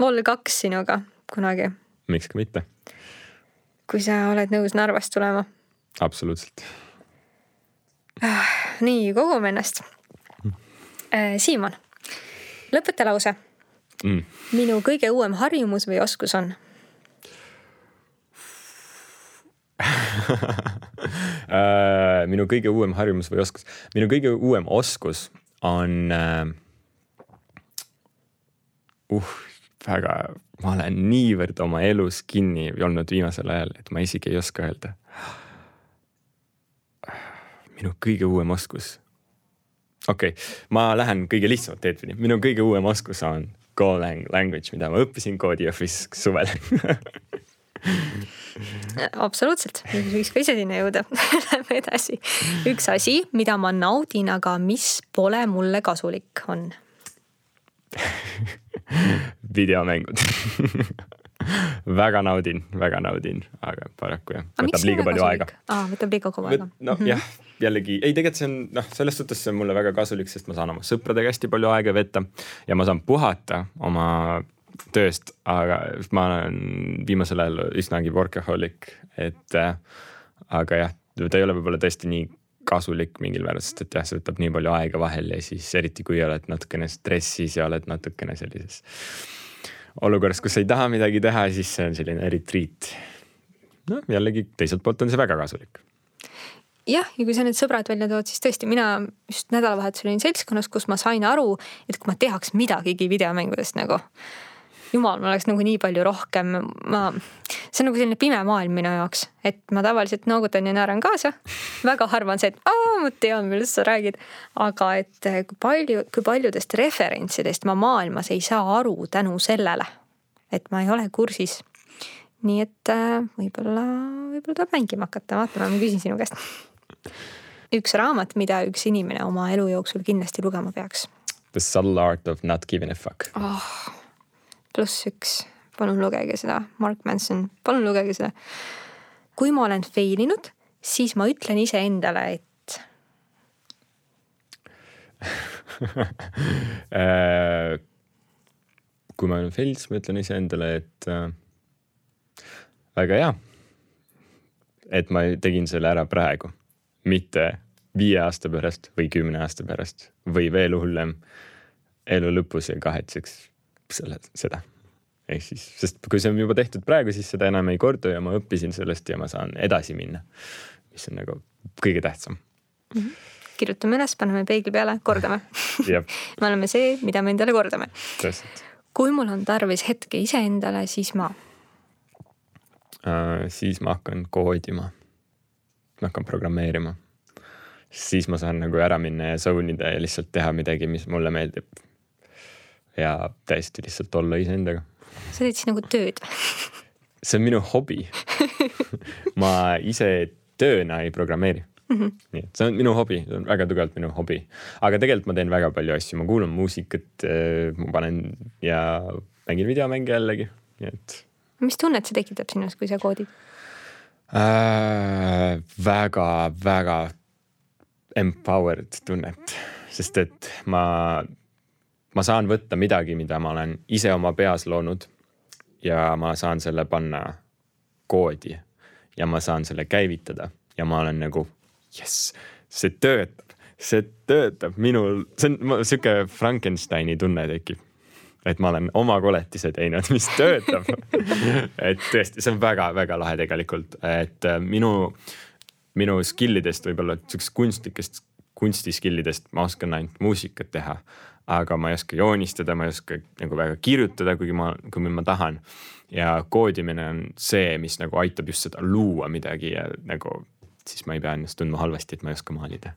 Vol kaks sinuga kunagi. miks ka mitte. kui sa oled nõus Narvast tulema. absoluutselt. nii, kogume ennast. Äh, Siimon, lõpeta lause mm.. minu kõige uuem harjumus või oskus on Äh, minu kõige uuem harjumus või oskus, minu kõige uuem oskus on uh,. uh, väga, ma olen niivõrd oma elus kinni olnud viimasel ajal, et ma isegi ei oska öelda. minu kõige uuem oskus. okei okay,, ma lähen kõige lihtsamat teed pidi, minu kõige uuem oskus on Go language, mida ma õppisin Codeoffice suvel absoluutselt, võiks ka ise sinna jõuda Lähme edasi. üks asi, mida ma naudin, aga mis pole mulle kasulik, on videomängud väga naudin, väga naudin, aga paraku jah, võtab liiga palju kasulik? aega. aa, võtab liiga kaua aega. no mm -hmm. jah, jällegi ei, tegelikult see on noh, selles suhtes see on mulle väga kasulik, sest ma saan oma sõpradega hästi palju aega veeta ja ma saan puhata oma tööst, aga ma olen viimasel ajal üsnagi workaholic, et äh, aga jah, ta ei ole võib-olla tõesti nii kasulik mingil määral, sest et jah, see võtab nii palju aega vahel ja siis eriti kui oled natukene stressis ja oled natukene sellises olukorras, kus ei taha midagi teha, siis see on selline retreat. noh, jällegi teiselt poolt on see väga kasulik jah, ja kui sa need sõbrad välja tood, siis tõesti, mina just nädalavahetusel olin seltskonnas, kus ma sain aru, et kui ma tehaks midagigi videomängudest nagu jumal, mul oleks nagu nii palju rohkem, ma, see on nagu selline pime maailm minu jaoks, et ma tavaliselt noogutan ja naeran kaasa. väga harva on see, et aa, ma tean, millest sa räägid. aga et eh, kui palju, kui paljudest referentsidest ma maailmas ei saa aru tänu sellele, et ma ei ole kursis. nii et äh, võib-olla, võib-olla tuleb mängima hakata, vaatame, ma küsin sinu käest. üks raamat, mida üks inimene oma elu jooksul kindlasti lugema peaks. The subtle art of not giving a fuck oh pluss üks, palun lugege seda, Mark Manson, palun lugege seda. kui ma olen fail inud, siis ma ütlen iseendale, et äh, kui ma olen fail, siis ma ütlen iseendale, et äh, väga hea. et ma tegin selle ära praegu, mitte viie aasta pärast või kümne aasta pärast või veel hullem elu lõpus ja kahetseks selle, seda. ehk siis, sest kui see on juba tehtud praegu, siis seda enam ei kordu ja ma õppisin sellest ja ma saan edasi minna. mis on nagu kõige tähtsam mm. -hmm kirjutame üles, paneme peegli peale, kordame me oleme see, mida me endale kordame. kui mul on tarvis hetke iseendale, siis ma uh,? siis ma hakkan koodima. ma hakkan programmeerima. siis ma saan nagu ära minna ja zone ida ja lihtsalt teha midagi, mis mulle meeldib ja täiesti lihtsalt olla iseendaga. sa teed siis nagu tööd? see on minu hobi ma ise tööna ei programmeeri mm. -hmm. nii et see on minu hobi, see on väga tugevalt minu hobi. aga tegelikult ma teen väga palju asju, ma kuulan muusikat, äh, ma panen ja mängin videomänge jällegi, nii et. mis tunnet see tekitab sinus, kui sa koodid äh,? väga, väga empowered tunnet, sest et ma ma saan võtta midagi, mida ma olen ise oma peas loonud ja ma saan selle panna koodi ja ma saan selle käivitada ja ma olen nagu jess, see töötab, see töötab minul, see on sihuke Frankensteini tunne tekib. et ma olen oma koletise teinud, mis töötab et tõesti, see on väga-väga lahe tegelikult, et äh, minu, minu skill idest võib-olla sihukesest kunstlikest kunstiskillidest ma oskan ainult muusikat teha. Aga ma ei oska joonistada, ma ei oska nagu väga kirjutada, kuigi ma, kui ma tahan. ja koodimine on see, mis nagu aitab just seda luua midagi ja nagu siis ma ei pea ennast tundma halvasti, et ma ei oska maalida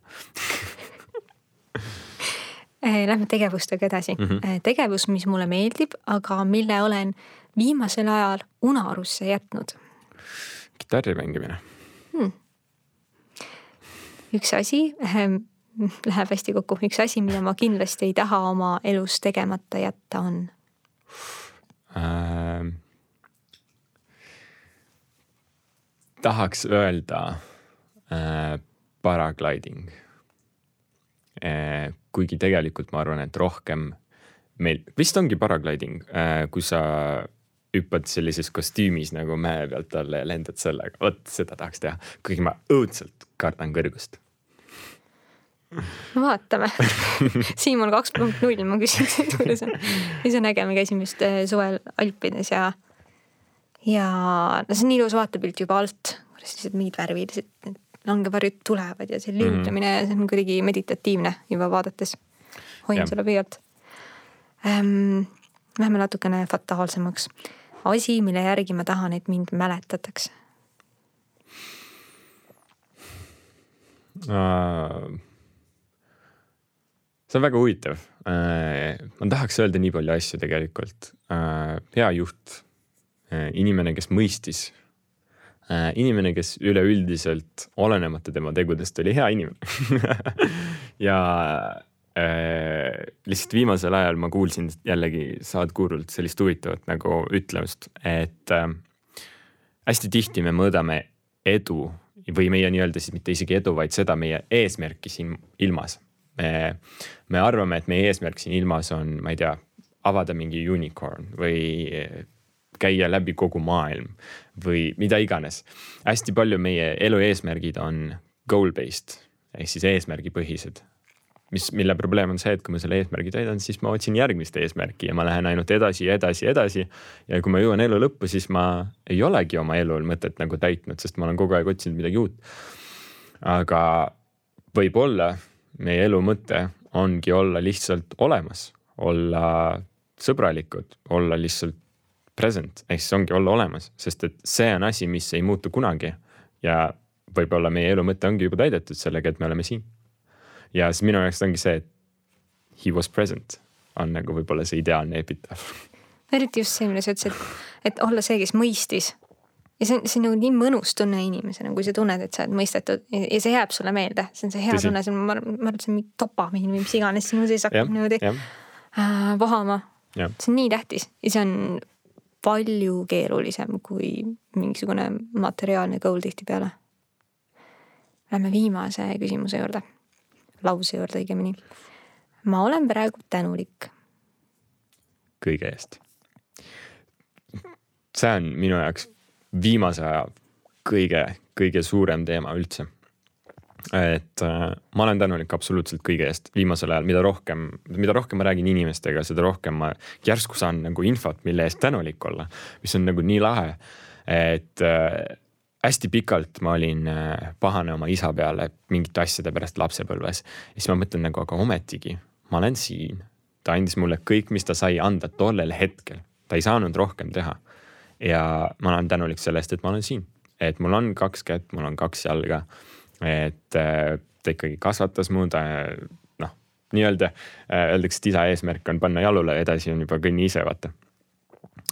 eh, Lähme tegevustega edasi mm. -hmm. tegevus, mis mulle meeldib, aga mille olen viimasel ajal unarusse jätnud. kitarri mängimine hmm üks asi ähm, läheb hästi kokku, üks asi, mida ma kindlasti ei taha oma elus tegemata jätta, on ähm,? tahaks öelda äh, paragliding äh,. kuigi tegelikult ma arvan, et rohkem meil vist ongi paragliding äh,, kui sa hüppad sellises kostüümis nagu mäe pealt alla ja lendad sellega, vot seda tahaks teha, kuigi ma õudselt kardan kõrgust. No vaatame Siimon kaks punkt null, ma küsiks, et kuidas on, mis on äge, me käisime just äh, suvel Alpides ja, ja no see on ilus vaatepilt juba alt, kuidas sellised mingid värvilised langevarjud tulevad ja see mhm. liigutamine mm, -hmm. see on kuidagi meditatiivne juba vaadates. hoian selle pöialt ähm,. Lähme natukene fataalsemaks asi, mille järgi ma tahan, et mind mäletatakse uh,? See on väga huvitav uh,. ma tahaks öelda nii palju asju tegelikult uh,. hea juht uh,, inimene, kes mõistis inimene, kes üleüldiselt, olenemata tema tegudest, oli hea inimene ja Äh, lihtsalt viimasel ajal ma kuulsin jällegi Sadhgurult sellist huvitavat nagu ütlemust, et äh, hästi tihti me mõõdame edu või meie nii-öelda siis mitte isegi edu, vaid seda meie eesmärki siin ilmas. Me, me arvame, et meie eesmärk siin ilmas on, ma ei tea, avada mingi unicorn või käia läbi kogu maailm või mida iganes. hästi palju meie elu eesmärgid on goal based ehk siis eesmärgipõhised mis, mille probleem on see, et kui ma selle eesmärgi täidan, siis ma otsin järgmist eesmärki ja ma lähen ainult edasi ja edasi ja edasi. ja kui ma jõuan elu lõppu, siis ma ei olegi oma elul mõtet nagu täitnud, sest ma olen kogu aeg otsinud midagi uut. aga võib-olla meie elu mõte ongi olla lihtsalt olemas, olla sõbralikud, olla lihtsalt present, ehk siis ongi olla olemas, sest et see on asi, mis ei muutu kunagi. ja võib-olla meie elu mõte ongi juba täidetud sellega, et me oleme siin ja siis minu jaoks ongi see, et he was present on nagu võib-olla see ideaalne epitaaf. eriti just see, mida sa ütlesid, et olla see, kes mõistis. Ja see on, see on nagu nii mõnus tunne inimesena, kui sa tunned, et sa oled mõistetud ja see jääb sulle meelde, see on see hea Tõsi. tunne, see on, ma arvan, et see on mingi dopamiin või mis iganes sinu sees hakkab niimoodi äh, vohama. see on nii tähtis ja see on palju keerulisem kui mingisugune materiaalne goal tihtipeale. Lähme viimase küsimuse juurde lause juurde õigemini. ma olen praegu tänulik. kõige eest. see on minu jaoks viimase aja kõige, kõige suurem teema üldse. et äh, ma olen tänulik absoluutselt kõige eest viimasel ajal, mida rohkem, mida rohkem ma räägin inimestega, seda rohkem ma järsku saan nagu infot, mille eest tänulik olla, mis on nagu nii lahe. et äh, hästi pikalt ma olin äh, pahane oma isa peale mingite asjade pärast lapsepõlves. ja siis ma mõtlen nagu, aga ometigi ma olen siin. ta andis mulle kõik, mis ta sai anda tollel hetkel, ta ei saanud rohkem teha. Ja ma olen tänulik selle eest, et ma olen siin, et mul on kaks kätt, mul on kaks jalga. et äh, ta ikkagi kasvatas mu, ta noh, nii-öelda äh, öeldakse, et isa eesmärk on panna jalule, edasi on juba kõnni ise, vaata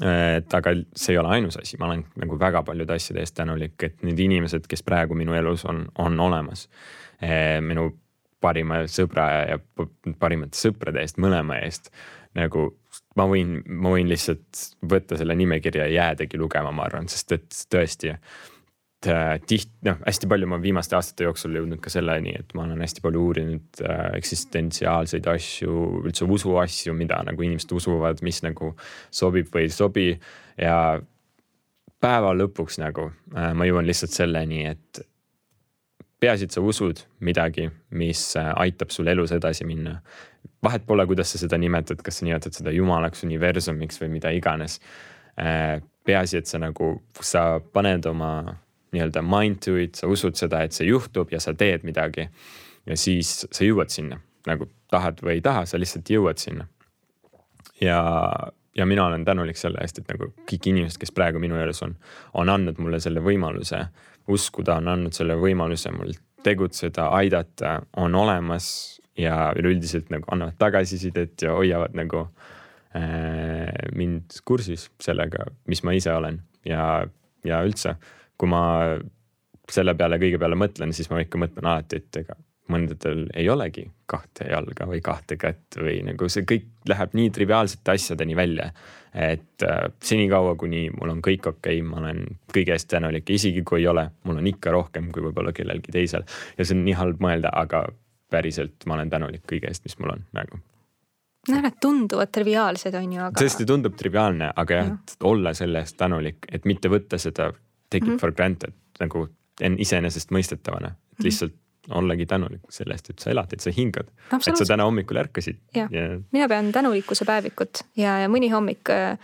et aga see ei ole ainus asi, ma olen nagu väga paljude asjade eest tänulik, et need inimesed, kes praegu minu elus on, on olemas. minu parima sõbra ja parimate sõprade eest, mõlema eest. nagu ma võin, ma võin lihtsalt võtta selle nimekirja ja jäädagi lugema, ma arvan, sest et tõesti Äh, tiht-, noh, hästi palju ma viimaste aastate jooksul jõudnud ka selleni, et ma olen hästi palju uurinud äh, eksistentsiaalseid asju, üldse usuasju, mida nagu inimesed usuvad, mis nagu sobib või ei sobi. ja päeva lõpuks nagu äh, ma jõuan lihtsalt selleni, et peaasi, et sa usud midagi, mis äh, aitab sul elus edasi minna. vahet pole, kuidas sa seda nimetad, kas sa nimetad seda jumalaks, universumiks või mida iganes äh,. peaasi, et sa nagu, sa paned oma nii-öelda mind to it, sa usud seda, et see juhtub ja sa teed midagi. ja siis sa jõuad sinna nagu tahad või ei taha, sa lihtsalt jõuad sinna. ja, ja mina olen tänulik selle eest, et nagu kõik inimesed, kes praegu minu juures on, on andnud mulle selle võimaluse uskuda, on andnud selle võimaluse mul tegutseda, aidata, on olemas ja üleüldiselt nagu annavad tagasisidet ja hoiavad nagu äh, mind kursis sellega, mis ma ise olen. Ja, ja üldse, kui ma selle peale kõige peale mõtlen, siis ma ikka mõtlen alati, et ega mõndadel ei olegi kahte jalga või kahte kätt või nagu see kõik läheb nii triviaalsete asjadeni välja. et äh, senikaua, kuni mul on kõik okei okay,, ma olen kõige eest tänulik isegi kui ei ole, mul on ikka rohkem kui võib-olla kellelgi teisel. ja see on nii halb mõelda, aga päriselt ma olen tänulik kõige eest, mis mul on praegu noh, need tunduvad triviaalsed, on ju, aga. tõesti tundub triviaalne, aga jah, et olla selle eest tänulik, et mitte võtta seda take it mm -hmm. for granted nagu iseenesestmõistetavana, et mhm. lihtsalt ollagi tänulik selle eest, et sa elad, et sa hingad. et sa täna hommikul ärkasid. Ja... mina pean tänulikkuse päevikut ja, ja mõni hommik äh,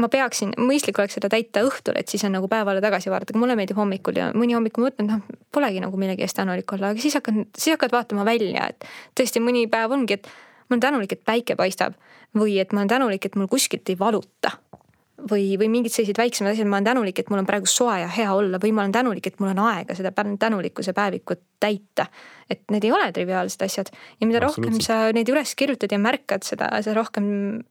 ma peaksin, mõistlik oleks seda täita õhtul, et siis on nagu päevale tagasi vaadata, aga mulle meeldib hommikul ja mõni hommik ma mõtlen, noh, polegi nagu millegi eest tänulik olla, aga siis hakkad, siis hakkad vaatama välja, et tõesti mõni päev ongi, et ma olen tänulik, et päike paistab või et ma olen tänulik, et mul kuskilt ei valuta või, või mingid sellised väiksemad asjad, ma olen tänulik, et mul on praegu soe ja hea olla või ma olen tänulik, et mul on aega seda tänulikkuse päevikut täita. et need ei ole triviaalsed asjad. ja mida rohkem sa neid üles kirjutad ja märkad seda, seda rohkem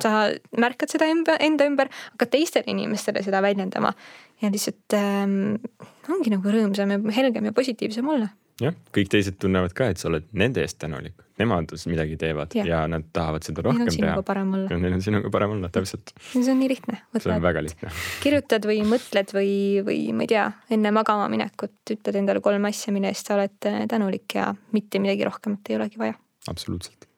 sa märkad seda enda ümber, hakkad teistele inimestele seda väljendama. ja lihtsalt ähm, ongi nagu rõõmsam ja helgem ja positiivsem olla jah, kõik teised tunnevad ka, et sa oled nende eest tänulik, nemad midagi teevad ja, ja nad tahavad seda rohkem teha. Neil on sinuga parem olla. Neil on sinuga parem olla, täpselt. see on nii lihtne. see on väga lihtne. kirjutad või mõtled või, või ma ei tea, enne magama minekut ütled endale kolm asja, mille eest sa oled tänulik ja mitte midagi rohkemat ei olegi vaja. absoluutselt